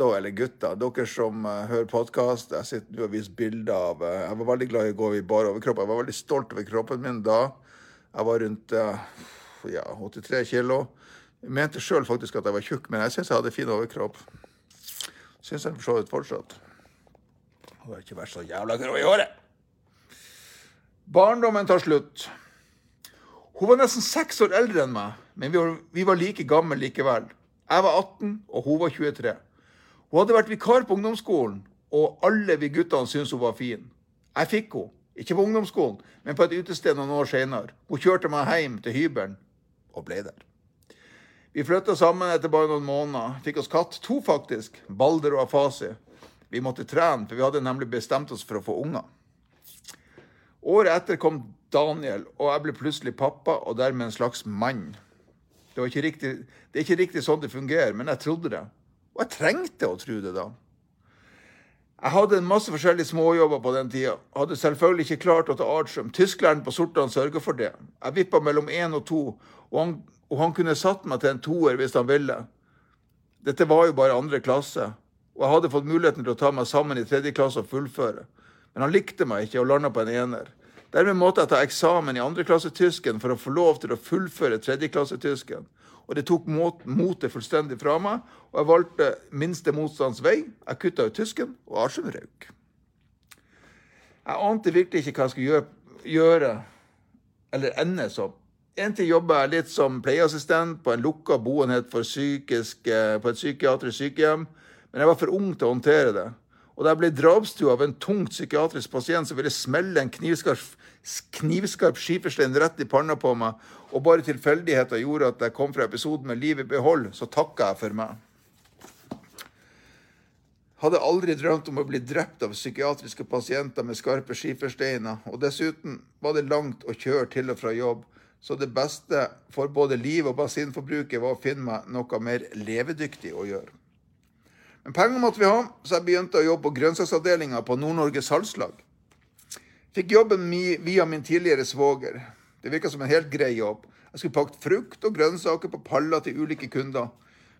eh, eller gutter, dere som uh, hører podkast, jeg sitter nå og viser bilder av uh, Jeg var veldig glad i å gå i bar overkropp. Jeg var veldig stolt over kroppen min da. Jeg var rundt uh, ja, 83 kilo. Jeg mente sjøl faktisk at jeg var tjukk, men jeg syns jeg hadde fin overkropp. Syns jeg for så vidt fortsatt. Jeg har ikke vært så jævla grå i håret. Barndommen tar slutt. Hun var nesten seks år eldre enn meg, men vi var, vi var like gamle likevel. Jeg var 18, og hun var 23. Hun hadde vært vikar på ungdomsskolen, og alle vi guttene syntes hun var fin. Jeg fikk henne, ikke på ungdomsskolen, men på et utested noen år senere. Hun kjørte meg hjem til hybelen, og ble der. Vi flytta sammen etter bare noen måneder. Fikk oss katt, to faktisk, Balder og Afasi. Vi måtte trene, for vi hadde nemlig bestemt oss for å få unger. Året etter kom Daniel, og jeg ble plutselig pappa, og dermed en slags mann. Det, riktig, det, er ikke riktig sånn det fungerer, men jeg trodde det. Og jeg trengte å tro det da. Jeg hadde en masse forskjellige småjobber på den tida. Hadde selvfølgelig ikke klart å ta artium. Tysklæreren på Sortland sørga for det. Jeg vippa mellom én og to, og han, og han kunne satt meg til en toer hvis han ville. Dette var jo bare andre klasse, og jeg hadde fått muligheten til å ta meg sammen i tredje klasse og fullføre. Men han likte meg ikke og landa på en ener. Dermed måtte jeg ta eksamen i andreklassetysken for å få lov til å fullføre tredjeklassetysken. Og det tok motet fullstendig fra meg, og jeg valgte minste motstands vei. Jeg kutta ut tysken, og artium røyk. Jeg ante virkelig ikke hva jeg skulle gjøre, gjøre eller ende som. En tid jobba jeg litt som pleieassistent på en lukka boenhet for psykisk, eh, på et psykiatrisk sykehjem, men jeg var for ung til å håndtere det. Og da jeg ble drapstrua av en tungt psykiatrisk pasient som ville smelle en knivskarp, knivskarp skiferstein rett i panna på meg, og bare tilfeldigheter gjorde at jeg kom fra episoden med livet i behold, så takka jeg for meg. Hadde aldri drømt om å bli drept av psykiatriske pasienter med skarpe skifersteiner, og dessuten var det langt å kjøre til og fra jobb, så det beste for både liv og bensinforbruket var å finne meg noe mer levedyktig å gjøre. Men penger måtte vi ha, så jeg begynte å jobbe på grønnsaksavdelinga på Nord-Norge salgslag. Fikk jobben via min tidligere svoger. Det virka som en helt grei jobb. Jeg skulle pakket frukt og grønnsaker på paller til ulike kunder.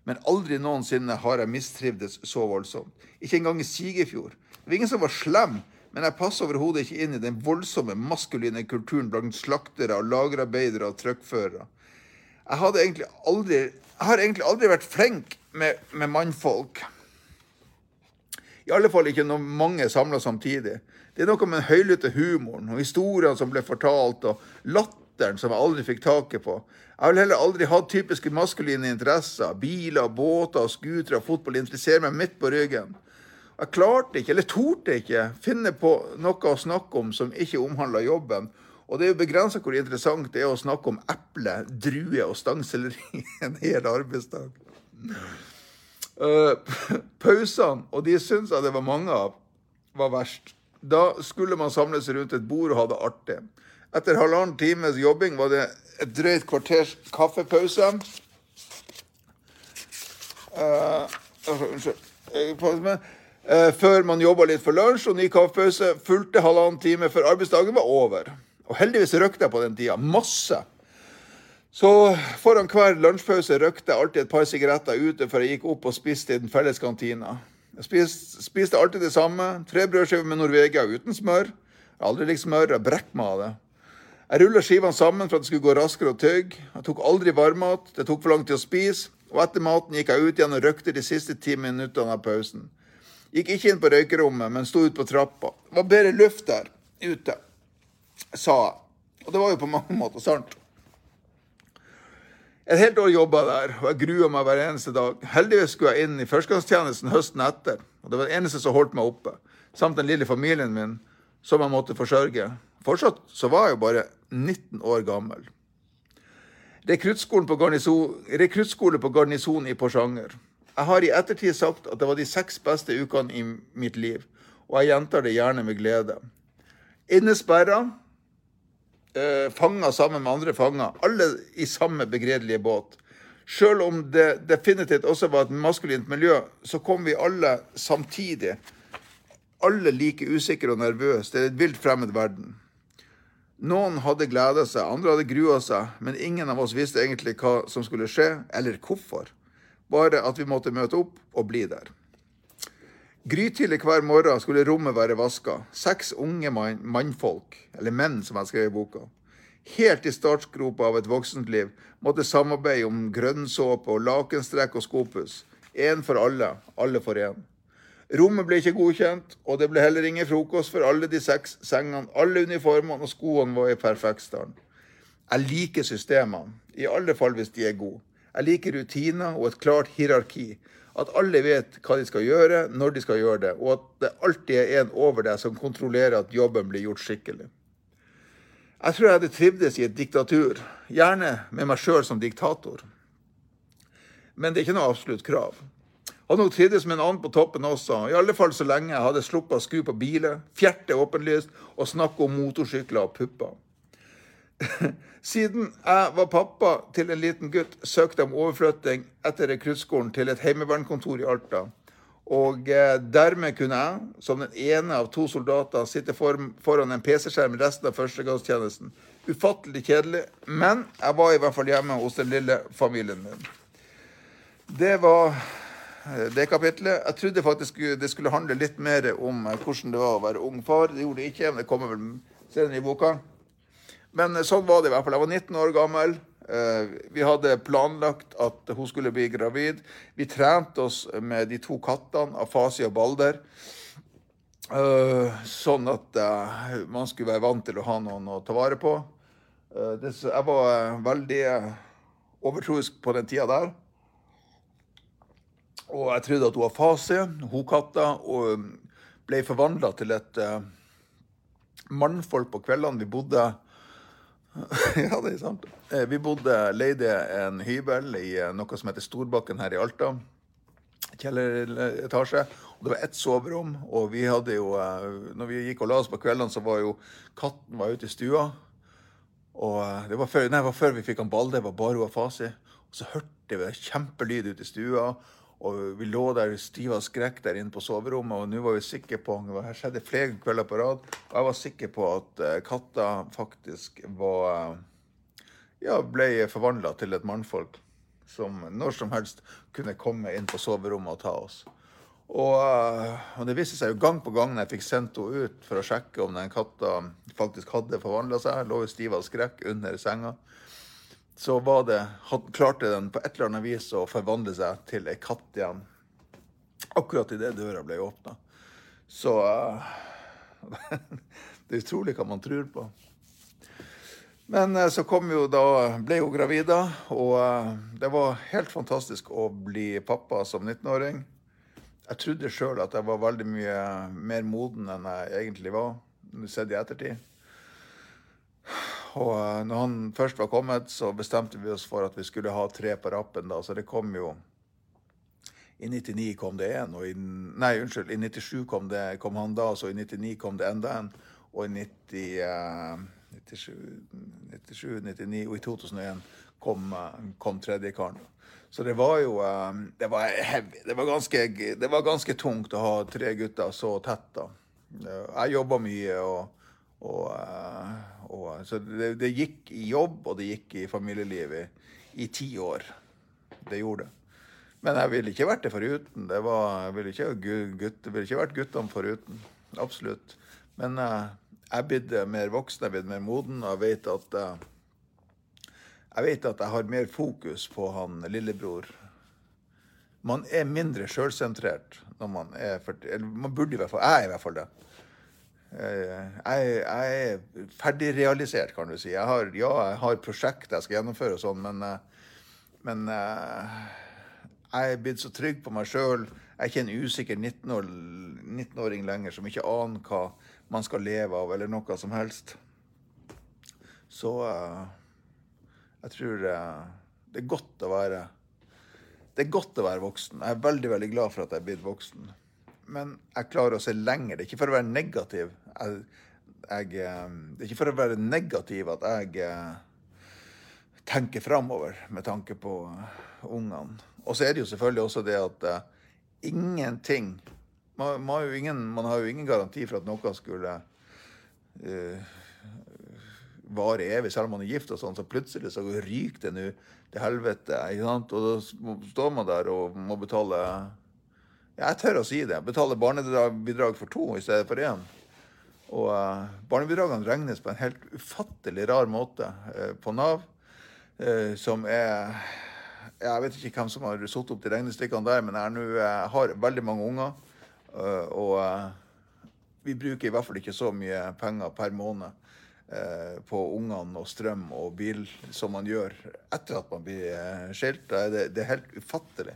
Men aldri noensinne har jeg mistrivdes så voldsomt. Ikke engang i Sigefjord. Det var ingen som var slem, men jeg passer overhodet ikke inn i den voldsomme maskuline kulturen blant slaktere og lagerarbeidere og truckførere. Jeg, jeg, har egentlig aldri vært flink med, med mannfolk. I alle fall ikke når mange samla samtidig. Det er noe med den høylytte humoren og historiene som ble fortalt, og latteren som jeg aldri fikk taket på. Jeg vil heller aldri hatt typiske maskuline interesser. Biler, båter, scootere og fotball interesserer meg midt på ryggen. Jeg klarte ikke, eller torde ikke, finne på noe å snakke om som ikke omhandla jobben. Og det er jo begrensa hvor interessant det er å snakke om eple, druer og stangselleri (laughs) en hel arbeidsdag. Uh, pausene, og de syns jeg det var mange av, var verst. Da skulle man samles rundt et bord og ha det artig. Etter halvannen times jobbing var det et drøyt kvarters kaffepause. Uh, før man jobba litt for lunsj og ny kaffepause, fulgte halvannen time før arbeidsdagen var over. Og heldigvis røkte jeg på den tida. Masse. Så foran hver lunsjpause røkte jeg alltid et par sigaretter ute før jeg gikk opp og spiste i den felles kantina. Jeg spiste, spiste alltid det samme. Tre brødskiver med Norvegia uten smør. Jeg har aldri likt smør. Jeg brekker meg av det. Jeg rulla skivene sammen for at det skulle gå raskere å tygge. Jeg tok aldri varmmat. Det tok for lang tid å spise. Og etter maten gikk jeg ut igjen og røykte de siste ti minuttene av pausen. Gikk ikke inn på røykerommet, men sto ute på trappa. Det var bedre luft der ute, sa jeg. Og det var jo på mange måter sant. Et helt år jobba der, og jeg grua meg hver eneste dag. Heldigvis skulle jeg inn i førstegangstjenesten høsten etter, og det var det eneste som holdt meg oppe. Samt den lille familien min, som jeg måtte forsørge. Fortsatt så var jeg jo bare 19 år gammel. Rekruttskole på garnison, på garnison i Porsanger. Jeg har i ettertid sagt at det var de seks beste ukene i mitt liv, og jeg gjentar det gjerne med glede. Innesperra, eh, fanger sammen med andre fanger, alle i samme begredelige båt. Selv om det definitivt også var et maskulint miljø, så kom vi alle samtidig. Alle like usikre og nervøse. Det er et vilt fremmed verden. Noen hadde gleda seg, andre hadde grua seg, men ingen av oss visste egentlig hva som skulle skje, eller hvorfor. Bare at vi måtte møte opp og bli der. Grytidlig hver morgen skulle rommet være vaska. Seks unge mann, mannfolk, eller menn som jeg skrev i boka, helt i startgropa av et voksent liv, måtte samarbeide om grønnsåpe og lakenstrekk og skopus. Én for alle, alle for én. Rommet ble ikke godkjent, og det ble heller ingen frokost for alle de seks sengene. Alle uniformene og skoene var i perfekt stand. Jeg liker systemene, i alle fall hvis de er gode. Jeg liker rutiner og et klart hierarki. At alle vet hva de skal gjøre, når de skal gjøre det, og at det alltid er en over deg som kontrollerer at jobben blir gjort skikkelig. Jeg tror jeg hadde trivdes i et diktatur, gjerne med meg sjøl som diktator. Men det er ikke noe absolutt krav. Hadde nok trivdes med en annen på toppen også, i alle fall så lenge jeg hadde sluppet å skru på biler, fjerte åpenlyst og snakke om motorsykler og pupper. (laughs) Siden jeg var pappa til en liten gutt, søkte jeg om overflytting etter rekruttskolen til et heimevernkontor i Alta. Og eh, dermed kunne jeg, som den ene av to soldater, sitte foran en PC-skjerm resten av førstegangstjenesten. Ufattelig kjedelig, men jeg var i hvert fall hjemme hos den lille familien min. Det var eh, det kapitlet. Jeg trodde faktisk det skulle handle litt mer om eh, hvordan det var å være ung far. Det gjorde det ikke, men det kommer vel senere i boka. Men eh, sånn var det i hvert fall. Jeg var 19 år gammel. Eh, vi hadde planlagt at hun skulle bli gravid. Vi trente oss med de to kattene, Afasi og Balder. Eh, sånn at man skulle være vant til å ha noen å ta vare på. Jeg var veldig overtroisk på den tida der. Og jeg trodde at hun Afasi, hun katta, ble forvandla til et mannfolk på kveldene. Vi bodde (laughs) ja, det er sant. Eh, vi bodde, leide en hybel i eh, noe som heter Storbakken her i Alta. Kjelleretasje. Og det var ett soverom. Og vi hadde jo eh, Når vi gikk og la oss på kveldene, så var jo katten var ute i stua. Og det var før, nei, det var før vi fikk han Balde. Det var bare hun. Og så hørte vi kjempelyd ute i stua. Og vi lå der stive av skrekk der inne på soverommet, og nå var vi sikre på her skjedde flere kvelder på rad, og jeg var sikker på at uh, katta faktisk var uh, Ja, ble forvandla til et mannfolk som når som helst kunne komme inn på soverommet og ta oss. Og, uh, og det viste seg jo gang på gang når jeg fikk sendt henne ut for å sjekke om den katta faktisk hadde forvandla seg, lå stiv av skrekk under senga så var det, klarte den på et eller annet vis å forvandle seg til ei katt igjen. Akkurat idet døra ble åpna. Så uh, (laughs) Det er utrolig hva man tror på. Men uh, så kom jo da, ble hun gravid. Og uh, det var helt fantastisk å bli pappa som 19-åring. Jeg trodde sjøl at jeg var veldig mye mer moden enn jeg egentlig var, sett i ettertid. Og eh, når han først var kommet, så bestemte vi oss for at vi skulle ha tre på rappen. da, Så det kom jo I 99 kom det én, og i Nei, unnskyld. I 97 kom, det, kom han da, så i 99 kom det enda en. Og i 90, eh, 97, 97, 99 og i 2001 kom, eh, kom tredje karen. Så det var jo eh, Det var heavy. Det var, ganske, det var ganske tungt å ha tre gutter så tett. da. Jeg jobba mye, og, og, eh, og Så det, det, gikk i jobb, og det gikk i familielivet i, ti år. Det gjorde det. Men jeg ville ikke vært det foruten. Det var, jeg ville ikke, gutt, ville ikke vært guttene foruten. Absolutt. Men uh, jeg er blitt mer voksen, jeg er blitt mer moden, og jeg vet at uh, jeg vet at jeg har mer fokus på han lillebror. Man er mindre sjølsentrert når man er 40 Eller man burde i hvert fall Jeg er i hvert fall det. Eh, jeg, jeg er ferdigrealisert, kan du si. Jeg har, ja, jeg har prosjekt jeg skal gjennomføre, og sånn, men, eh, men eh, jeg er blitt så trygg på meg sjøl. Jeg er ikke en usikker 19-åring lenger som ikke aner hva man skal leve av, eller noe som helst. Så jeg tror det er godt å være Det er godt å være voksen. Jeg er veldig, veldig glad for at jeg er blitt voksen. Men jeg klarer å se lenger. Det er ikke for å være negativ. Jeg, jeg, eh, det er ikke for å være negativ at jeg eh, tenker framover med tanke på ungene. Og så er det jo selvfølgelig også det at uh, ingenting man, man, har ingen, man, har jo ingen garanti for at noe skulle uh, vare evig, selv om man er gift og sånn, så plutselig så ryker det nå til helvete. ikke sant? Og da står man der og må betale Jeg tør å si det. Betale barnebidrag for to i stedet for én. Og uh, barnebidragene regnes på en helt ufattelig rar måte uh, på Nav, uh, som er Jeg vet ikke hvem som har satt opp de regnestykkene der, men jeg, har veldig mange unger. og vi bruker i hvert fall ikke så mye penger per måned Eh, på ungene og strøm og bil som man gjør etter at man blir eh, skilt. Det er helt ufattelig.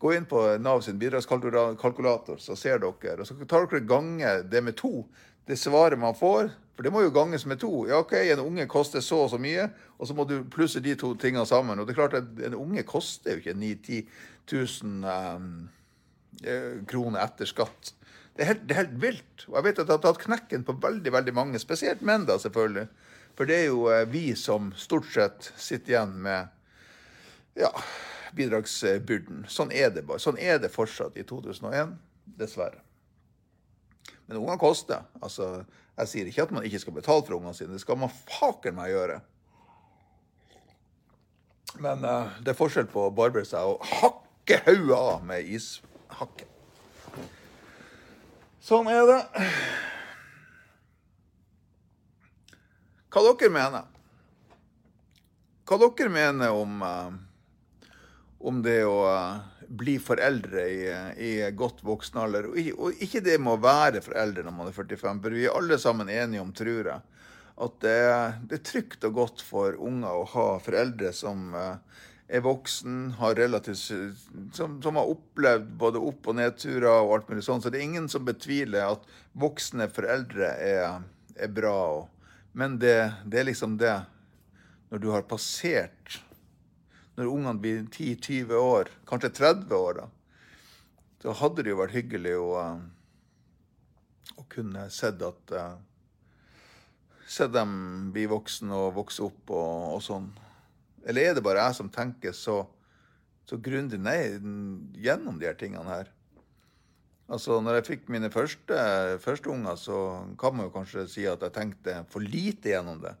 Gå inn på Nav sin bidragskalkulator, så ser dere. Og så tar dere gange det med to. Det svaret man får. For det må jo ganges med to. Ja, OK, en unge koster så og så mye, og så må du plusse de to tingene sammen. Og det er klart at en unge koster jo ikke 9000 10 000 um, kroner etter skatt. Det er, helt, det er helt vilt. Og jeg vet at det har tatt knekken på veldig veldig mange, spesielt menn, da selvfølgelig. For det er jo eh, vi som stort sett sitter igjen med ja, bidragsbyrden. Sånn er det bare. Sånn er det fortsatt i 2001, dessverre. Men ungene koster. Altså, jeg sier ikke at man ikke skal betale for ungene sine. Det skal man faken meg gjøre. Men uh, det er forskjell på å barbere seg og hakke hodet av med ishakke. Sånn er det. Hva dere mener? Hva dere mener om, uh, om det å uh, bli foreldre i, i godt voksen alder? Og, og, ikke det med å være foreldre når man er 45, for vi er alle sammen enige om, tror jeg, at det, det er trygt og godt for unger å ha foreldre som uh, er voksen, har relativt, som, som, har opplevd både opp- og nedturer og alt mulig sånn. Så det er ingen som betviler at voksne foreldre er, er bra. Men det, det, er liksom det når du har passert Når ungene blir 10-20 år, kanskje 30 år, da, så hadde det jo vært hyggelig å, å kunne sett at uh, dem bli voksne og vokse opp og, og sånn. Eller er det bare jeg som tenker så, så grundig nei, gjennom de her tingene her? Altså, når jeg fikk mine første, første unger, så kan man jo kanskje si at jeg tenkte for lite gjennom det.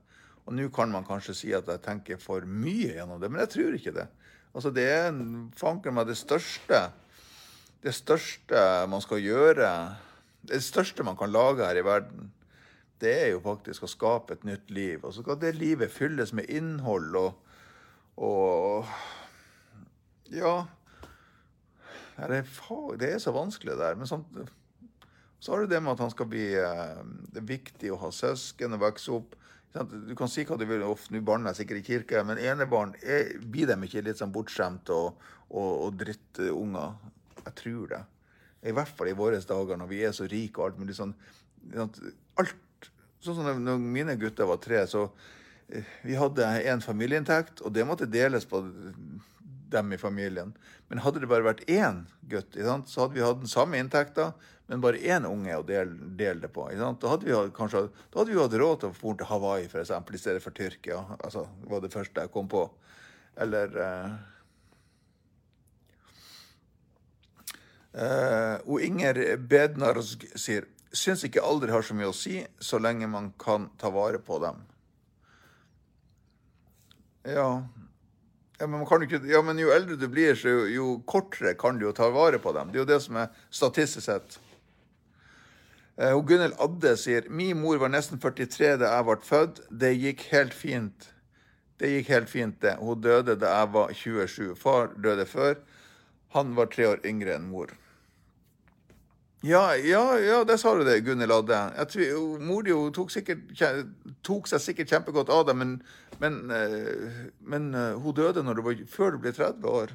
Og nå kan man kanskje si at jeg tenker for mye gjennom det, men jeg tror ikke det. Altså, det er fanken meg det største Det største man skal gjøre Det største man kan lage her i verden, det er jo faktisk å skape et nytt liv. Og så skal det livet fylles med innhold og og Ja. Det er, det er så vanskelig, det der. Men sånn, så har du det med at han skal bli eh, Det er viktig å ha søsken og vokse opp. Du kan si hva du vil, ofte nå barna er sikkert i kirke, men enebarn blir dem ikke litt sånn bortskjemt og, og, og drittunger? Jeg tror det. I hvert fall i våre dager når vi er så rike og alt mulig sånn Alt Sånn som når mine gutter var tre, så Vi hadde én familieinntekt, og det måtte deles på dem i familien. Men hadde det bare vært én gutt, så hadde vi hatt den samme inntekta, men bare én unge å dele, dele det på. Da hadde, vi kanskje, da hadde vi hatt råd til å dra til Hawaii for eksempel, i stedet for Tyrkia. Altså, det var det første jeg kom på. Eller eh, uh, Og Inger Bednarsk sier syns ikke alder har så mye å si, så lenge man kan ta vare på dem. Ja. Ja men, ikke, ja, men jo eldre du blir, så jo, jo, kortere kan du jo ta vare på dem. Det er jo det som er statistisk sett. Eh, og Gunhild Adde sier min mor var nesten 43 da jeg ble født. Det gikk helt fint. Det gikk helt fint, det. Hun døde da jeg var 27. Far døde før. Han var tre år yngre enn mor. Ja, ja, ja, det sa du det, Gunhild Adde. Mor di tok, tok, seg sikkert kjempegodt av det, men, men, eh, men eh, hun døde du var, før du ble 30 år.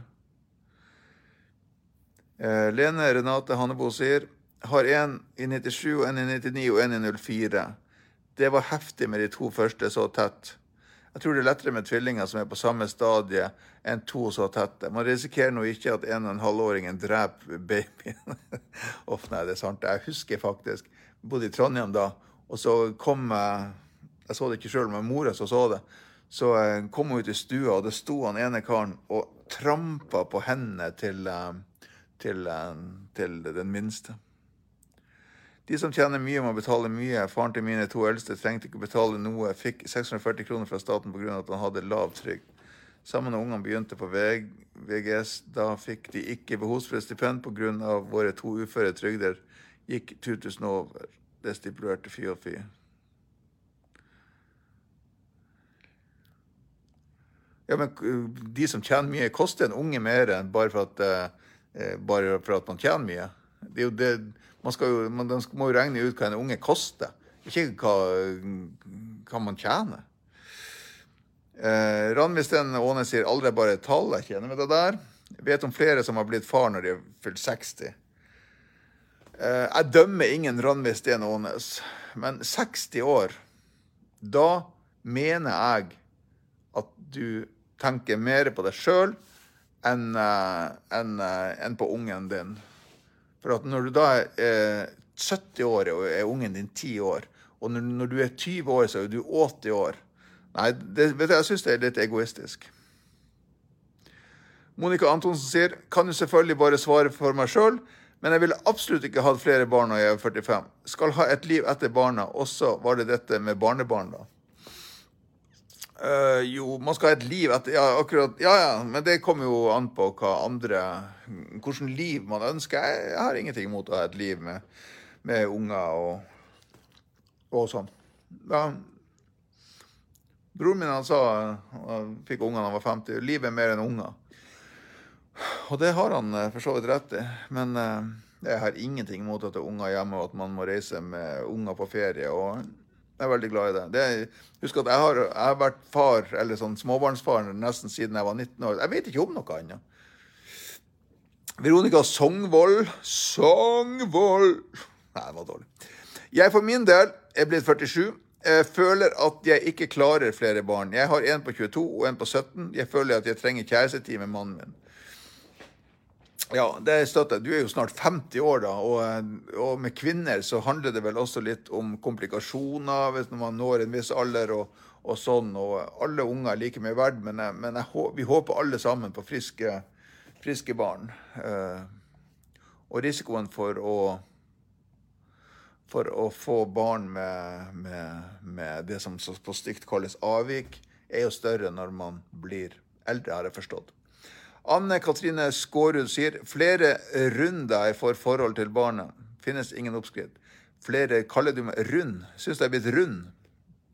Eh, Lene Renate Hannebo sier har en i 97, en i 99 og en i 04. Det var heftig med de to første så tett. Jeg tror det er lettere med tvillinger som er på samme stadie, enn to så tette. Man risikerer nå ikke at en og en halvåringen dreper babyen. (laughs) Uff, nei, det er sant. Jeg husker faktisk jeg bodde i Trondheim da, og så kom jeg Jeg så det ikke sjøl, men mora som så det. Så eh, kom hun ut i stua, og det sto han ene karen og trampa på hendene til, eh, til, eh, til den minste. De som tjener mye, må betale mye. Faren til mine to eldste trengte ikke betale noe. Fikk 640 kroner fra staten pga. at han hadde lav trygd. Sammen med ungene begynte på VGS, da fikk de ikke behovsprøvd stipend pga. våre to uføre trygder. Gikk 2000 over. Det stipulerte fy. Ja, men de som tjener mye, koster en unge mer enn bare for at, uh, bare for at man tjener mye. Det er jo det man, jo, man må jo regne ut hva en unge koster, ikke hva, hva man tjener. Eh, Ranvi Steen Aane sier aldri bare et tall. Jeg kjenner med det der. Jeg vet om flere som har blitt far når de har fylt 60. Eh, jeg dømmer ingen Ranvi Steen Aanes, men 60 år, da mener jeg at du tenker mer på deg sjøl enn enn, enn på ungen din. For at når du da er 70 år og er ungen din 10 år, og når du er 20 år, så er du 80 år Nei, det, vet du, jeg syns det er litt egoistisk. Monica Antonsen sier kan jo selvfølgelig bare svare for meg sjøl, men jeg ville absolutt ikke hatt flere barn når jeg er 45. Skal ha et liv etter barna. Også var det dette med barnebarn, da. Uh, jo, man skal ha et liv etter Ja, akkurat. Ja, ja, men det kommer jo an på hva andre Hvilket liv man ønsker. Jeg, jeg, har ingenting imot å ha et liv med, med unger og, og sånn. Ja. Broren min han sa han fikk unger da han var 50. Livet er mer enn unger. Og det har han eh, for så vidt rett i. Men uh, jeg har ingenting imot at det er unger hjemme, og at man må reise med unger på ferie. og jeg er veldig glad i det. det husk at jeg har, jeg har, vært far, eller sånn småbarnsfar nesten siden jeg var 19 år. Jeg vet ikke om noe annet. Veronica Songvold Songvold Nei, det var dårlig. Jeg for min del er blitt 47. Jeg føler at jeg ikke klarer flere barn. Jeg har en på 22 og en på 17. Jeg føler at jeg trenger kjærestetid med mannen min. Ja, det støtter jeg. Du er jo snart 50 år, da. Og, og, med kvinner så handler det vel også litt om komplikasjoner hvis man når en viss alder og, og sånn. Og alle unger er like mye verdt, men, jeg, men jeg, vi håper alle sammen på friske, friske barn. Eh, og risikoen for å for å få barn med, med, med det som på stygt kalles avvik, er jo større når man blir eldre, har jeg forstått. Anne Katrine Skårud sier flere runder for forhold til barnet. Finnes ingen oppskrift. Flere kaller du meg rund. Syns jeg er blitt rund.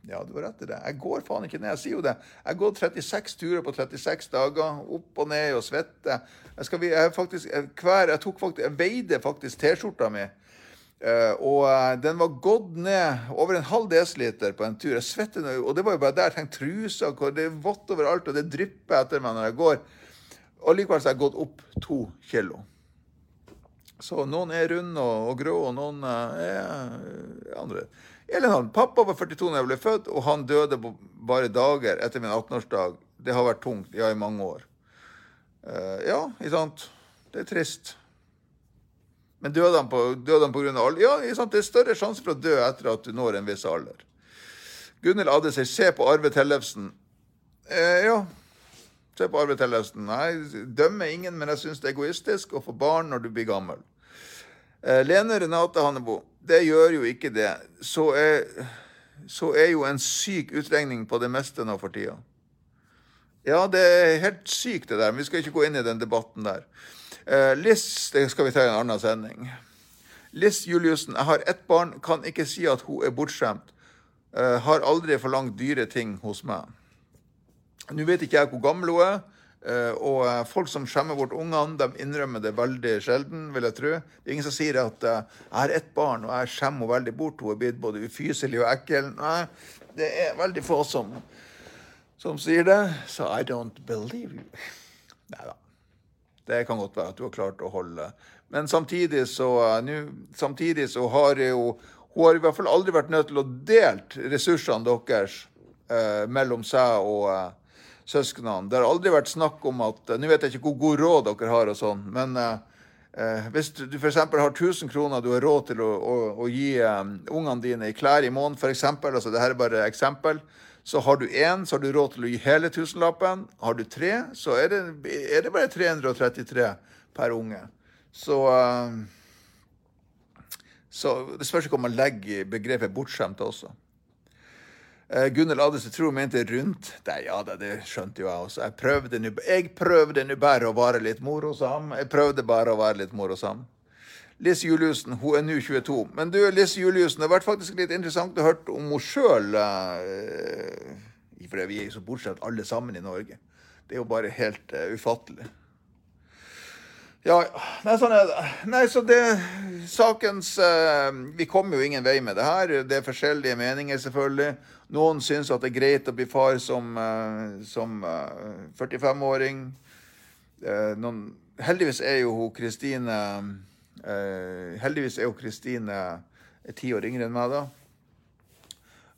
Ja, du har rett i det. Jeg går faen ikke ned. Jeg sier jo det. Jeg gått 36 turer på 36 dager. Opp og ned og svette. Jeg, skal, jeg, faktisk, hver, jeg, faktisk, jeg veide faktisk T-skjorta mi. Uh, og uh, den var gått ned over en halv desiliter på en tur. Jeg svetter, og det var jo bare der. Tenk trusa, det er vått overalt, og det drypper etter meg når jeg går. Og likevel så har jeg gått opp to kilo. Så noen er runde og, og grå, og noen eh, er andre. Elin han, pappa var 42 da jeg ble født, og han døde bare dager etter min 18-årsdag. Det har vært tungt, ja, i mange år. Uh, ja, ikke sant. Det er trist. Men døde han på, døde han på grunn av alder? Ja, ikke sant? det er større sjanse for å dø etter at du når en viss alder. Gunhild Adde sier 'se på Arve Tellefsen'. Uh, ja, se på Arve Tellefsen. Jeg dømmer ingen, men jeg syns det er egoistisk å få barn når du blir gammel. Uh, Lene Renate Hannebo, det gjør jo ikke det. Så er, så er jo en syk utregning på det meste nå for tida. Ja, det er helt sykt, det der. Men vi skal ikke gå inn i den debatten der. Eh, Liss det skal vi ta i en annen sending. Liss Juliussen, jeg har ett barn, kan ikke si at hun er bortskjemt. Eh, har aldri forlangt dyre ting hos meg. Nå vet ikke jeg hvor gammel hun er. Uh, og folk som skjemmer bort ungene, de innrømmer det veldig sjelden, vil jeg tro. Det er ingen som sier at uh, 'jeg har ett barn, og jeg skjemmer henne veldig bort', hun er blitt både ufyselig og ekkel. Nei, det er veldig få som som sier det, så I don't believe you. Nei da. Det kan godt være at du har klart å holde Men samtidig så, nu, samtidig så har jo Hun har i hvert fall aldri vært nødt til å delt ressursene deres eh, mellom seg og eh, søsknene. Det har aldri vært snakk om at Nå vet jeg ikke hvor god råd dere har, og sånn, men eh, eh hvis du f.eks. har 1000 kroner du har råd til å, å, å gi um, ungene dine i klær i måneden, f.eks. Altså, det her er bare eksempel. Så har du én, så har du råd til å gi hele tusenlappen. Har du tre, så er det, er det bare 333 per unge. Så, uh, så det spørs ikke om man legger begrepet 'bortskjemt' også. Gunnhild Adelse tror hun mente rundt. Nei, ja da, det skjønte jo jeg også. Jeg prøvde jeg prøvde bare å være litt morosam. Jeg prøvde bare å være litt morosam. Liss Juliussen hun er nå 22. Men du, Liss Juliussen, det har vært faktisk litt interessant å høre om henne sjøl. For vi er jo så bortsett alle sammen i Norge. Det er jo bare helt uh, ufattelig. Ja, nei, sånn er det. Nei, så det Sakens uh, Vi kommer jo ingen vei med det her. Det er forskjellige meninger, selvfølgelig. Noen syns at det er greit å bli far som, uh, som 45-åring. heldigvis er jo Kristine Eh, heldigvis er jo Kristine ti år yngre enn meg da.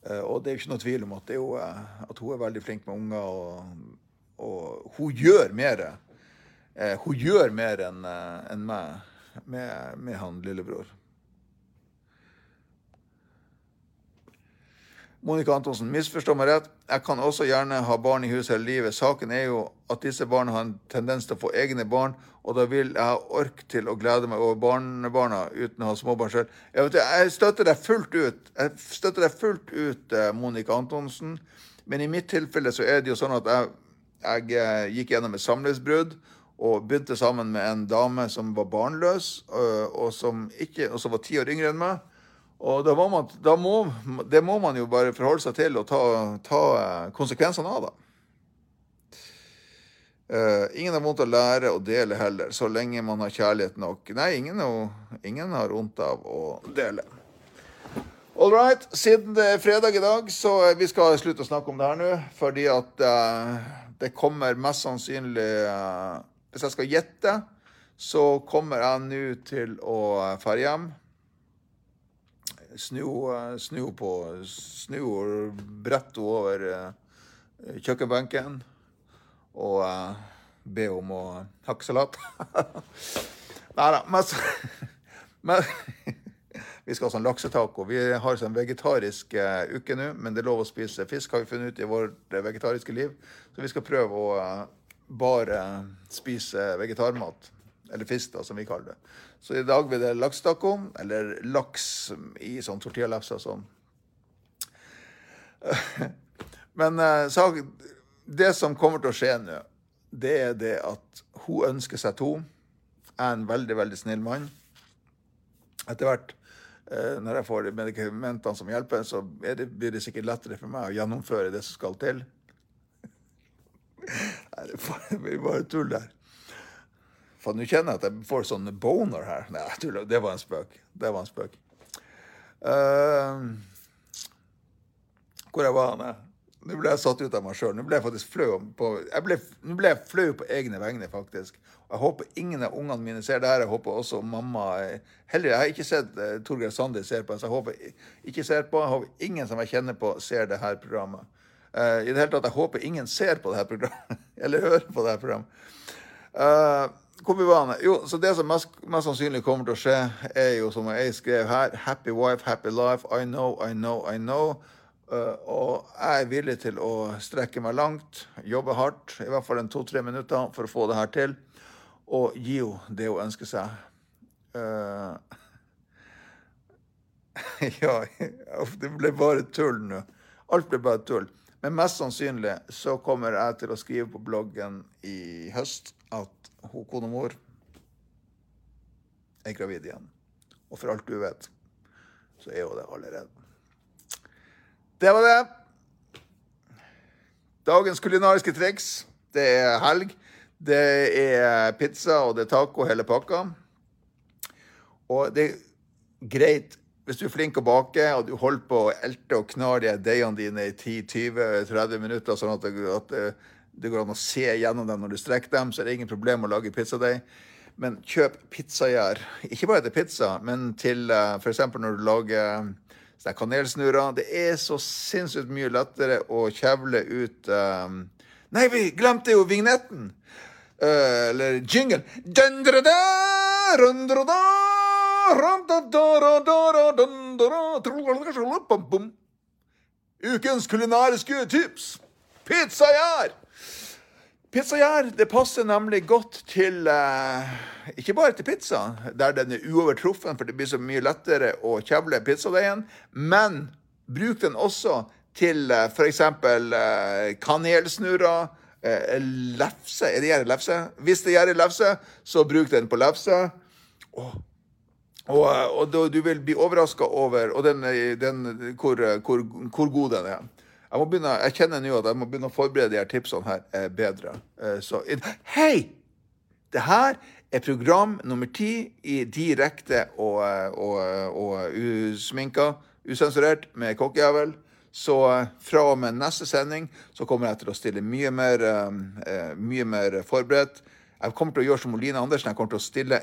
Eh, og det er jo ikke noe tvil om at, jo, eh, at hun er veldig flink med unger. Og, og hun gjør mer. hun gjør mer enn en meg med, med han lillebror. Monica Antonsen, misforstå meg rett. Jeg kan også gjerne ha barn i huset hele livet. Saken er jo at disse barna har en tendens til å få egne barn, og da vil jeg ha ork til å glede meg over barnebarna uten å ha småbarn selv. Jeg, jeg støtter deg fullt ut, jeg støtter deg fullt ut, eh, Monica Antonsen. Men i mitt tilfelle så er det jo sånn at jeg, jeg eh, gikk gjennom et samlivsbrudd og begynte sammen med en dame som var barnløs, eh, og som, ikke, og som var ti år yngre enn meg. Og da, man, da må, det må man jo bare forholde seg til og ta, ta eh, konsekvensene av. da. Uh, ingen har vondt av å lære og dele heller, så lenge man har kjærlighet nok. Nei, ingen, ingen har vondt av å dele. All right. Siden det er fredag i dag, så vi skal slutte å snakke om det her nå. Fordi at uh, det kommer mest sannsynlig uh, Hvis jeg skal gjette, så kommer jeg nå til å dra hjem snu, snu på Snu brette over uh, kjøkkenbenken og uh, be om å hakke salat. (laughs) Nei da, men, (laughs) men (laughs) Vi skal ha sånn laksetaco. Vi har sånn vegetarisk uh, uke nå, men det er lov å spise fisk, har vi funnet ut i vårt vegetariske liv. Så vi skal prøve å bare spise vegetarmat. Eller fisk, da, som vi kaller det. Så i dag blir det lakstaco, eller laks i sånn tortillalefser sånn. (laughs) Men så, det som kommer til å skje nå, det er det at hun ønsker seg to. Jeg er en veldig, veldig snill mann. Etter hvert, uh, når jeg får de medikamentene som hjelper, så det, blir det sikkert lettere for meg å gjennomføre det som skal til. (laughs) Nei, det blir bare tull der. For nå kjenner jeg at jeg får sånn boner her. Nei, tuller. Det var en spøk. Det var en spøk. Uh, hvor jeg var han? Nå ble jeg satt ut av meg sjøl. Nå ble jeg faktisk flau på, jeg ble, nå ble jeg flau på egne vegne, faktisk. Jeg håper ingen av ungene mine ser det her. Jeg håper også mamma eh, Heller, Jeg har ikke sett uh, Torgeir Sander ser på, så jeg håper ikke ser på. Jeg håper ingen som jeg kjenner på, ser det her programmet. Uh, I det hele tatt, jeg håper ingen ser på det her programmet, (laughs) eller hører på det her programmet. Uh, hvor Jo, så Det som mest, mest, sannsynlig kommer til å skje, er jo som jeg skrev her Happy wife, happy life. I know, I know, I know. Uh, og jeg er villig til å strekke meg langt, jobbe hardt, i hvert fall en to-tre minutter for å få det her til, og gi henne det hun ønsker seg. Uh, (laughs) ja, det ble bare tull nå. Alt ble bare tull. Men mest sannsynlig så kommer jeg til å skrive på bloggen i høst at hun konemor er gravid igjen. Og for alt du vet, så er hun det allerede. Det var det. Dagens kulinariske triks. Det er helg. Det er pizza og det er taco hele pakka. Og det er greit hvis du er flink å bake og du holder på å elte og knar de deigene dine i 10-20-30 minutter, sånn at, det, at det, går an å se gjennom dem når du strekker dem, så er det ingen problem å lage pizzadeig. Men kjøp pizzagjær. Ikke bare til pizza, men til uh, f.eks. når du lager er kanelsnurrer. Det er så sinnssykt mye lettere å kjevle ut um... Nei, vi glemte jo vignetten! Uh, eller jingle. Ukens kulinariske tips. Pizzagjær! Pizzagjær det passer nemlig godt til eh, Ikke bare til pizza, der den er uovertruffen, for det blir så mye lettere å kjevle pizzadeigen, men bruk den også til eh, f.eks. Eh, kanelsnurrer, eh, lefse Er det gjær lefse? Hvis det gjør lefse, så bruk den på lefse. Oh. Og, og, du vil bli overraska over den, den, hvor, hvor, hvor god den er. Jeg, begynne, jeg, kjenner nå at jeg må begynne å forberede de her tipsene her eh, bedre. Eh, så Hei! Det her er program nummer ti i direkte og, eh, og, og usminka, usensurert, med kokkejævel. Så fra og med neste sending så kommer jeg til å stille mye mer, eh, mye mer forberedt. Jeg kommer til å gjøre som Line Andersen. Jeg kommer til å stille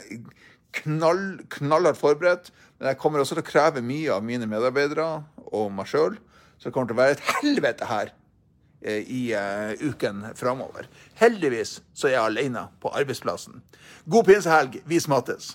knall, knallhardt forberedt. Men jeg kommer også til å kreve mye av mine medarbeidere og meg sjøl. Så det kommer til å være et helvete her eh, i uh, uken framover. Heldigvis så er jeg alene på arbeidsplassen. God pinsehelg. Vi smattes.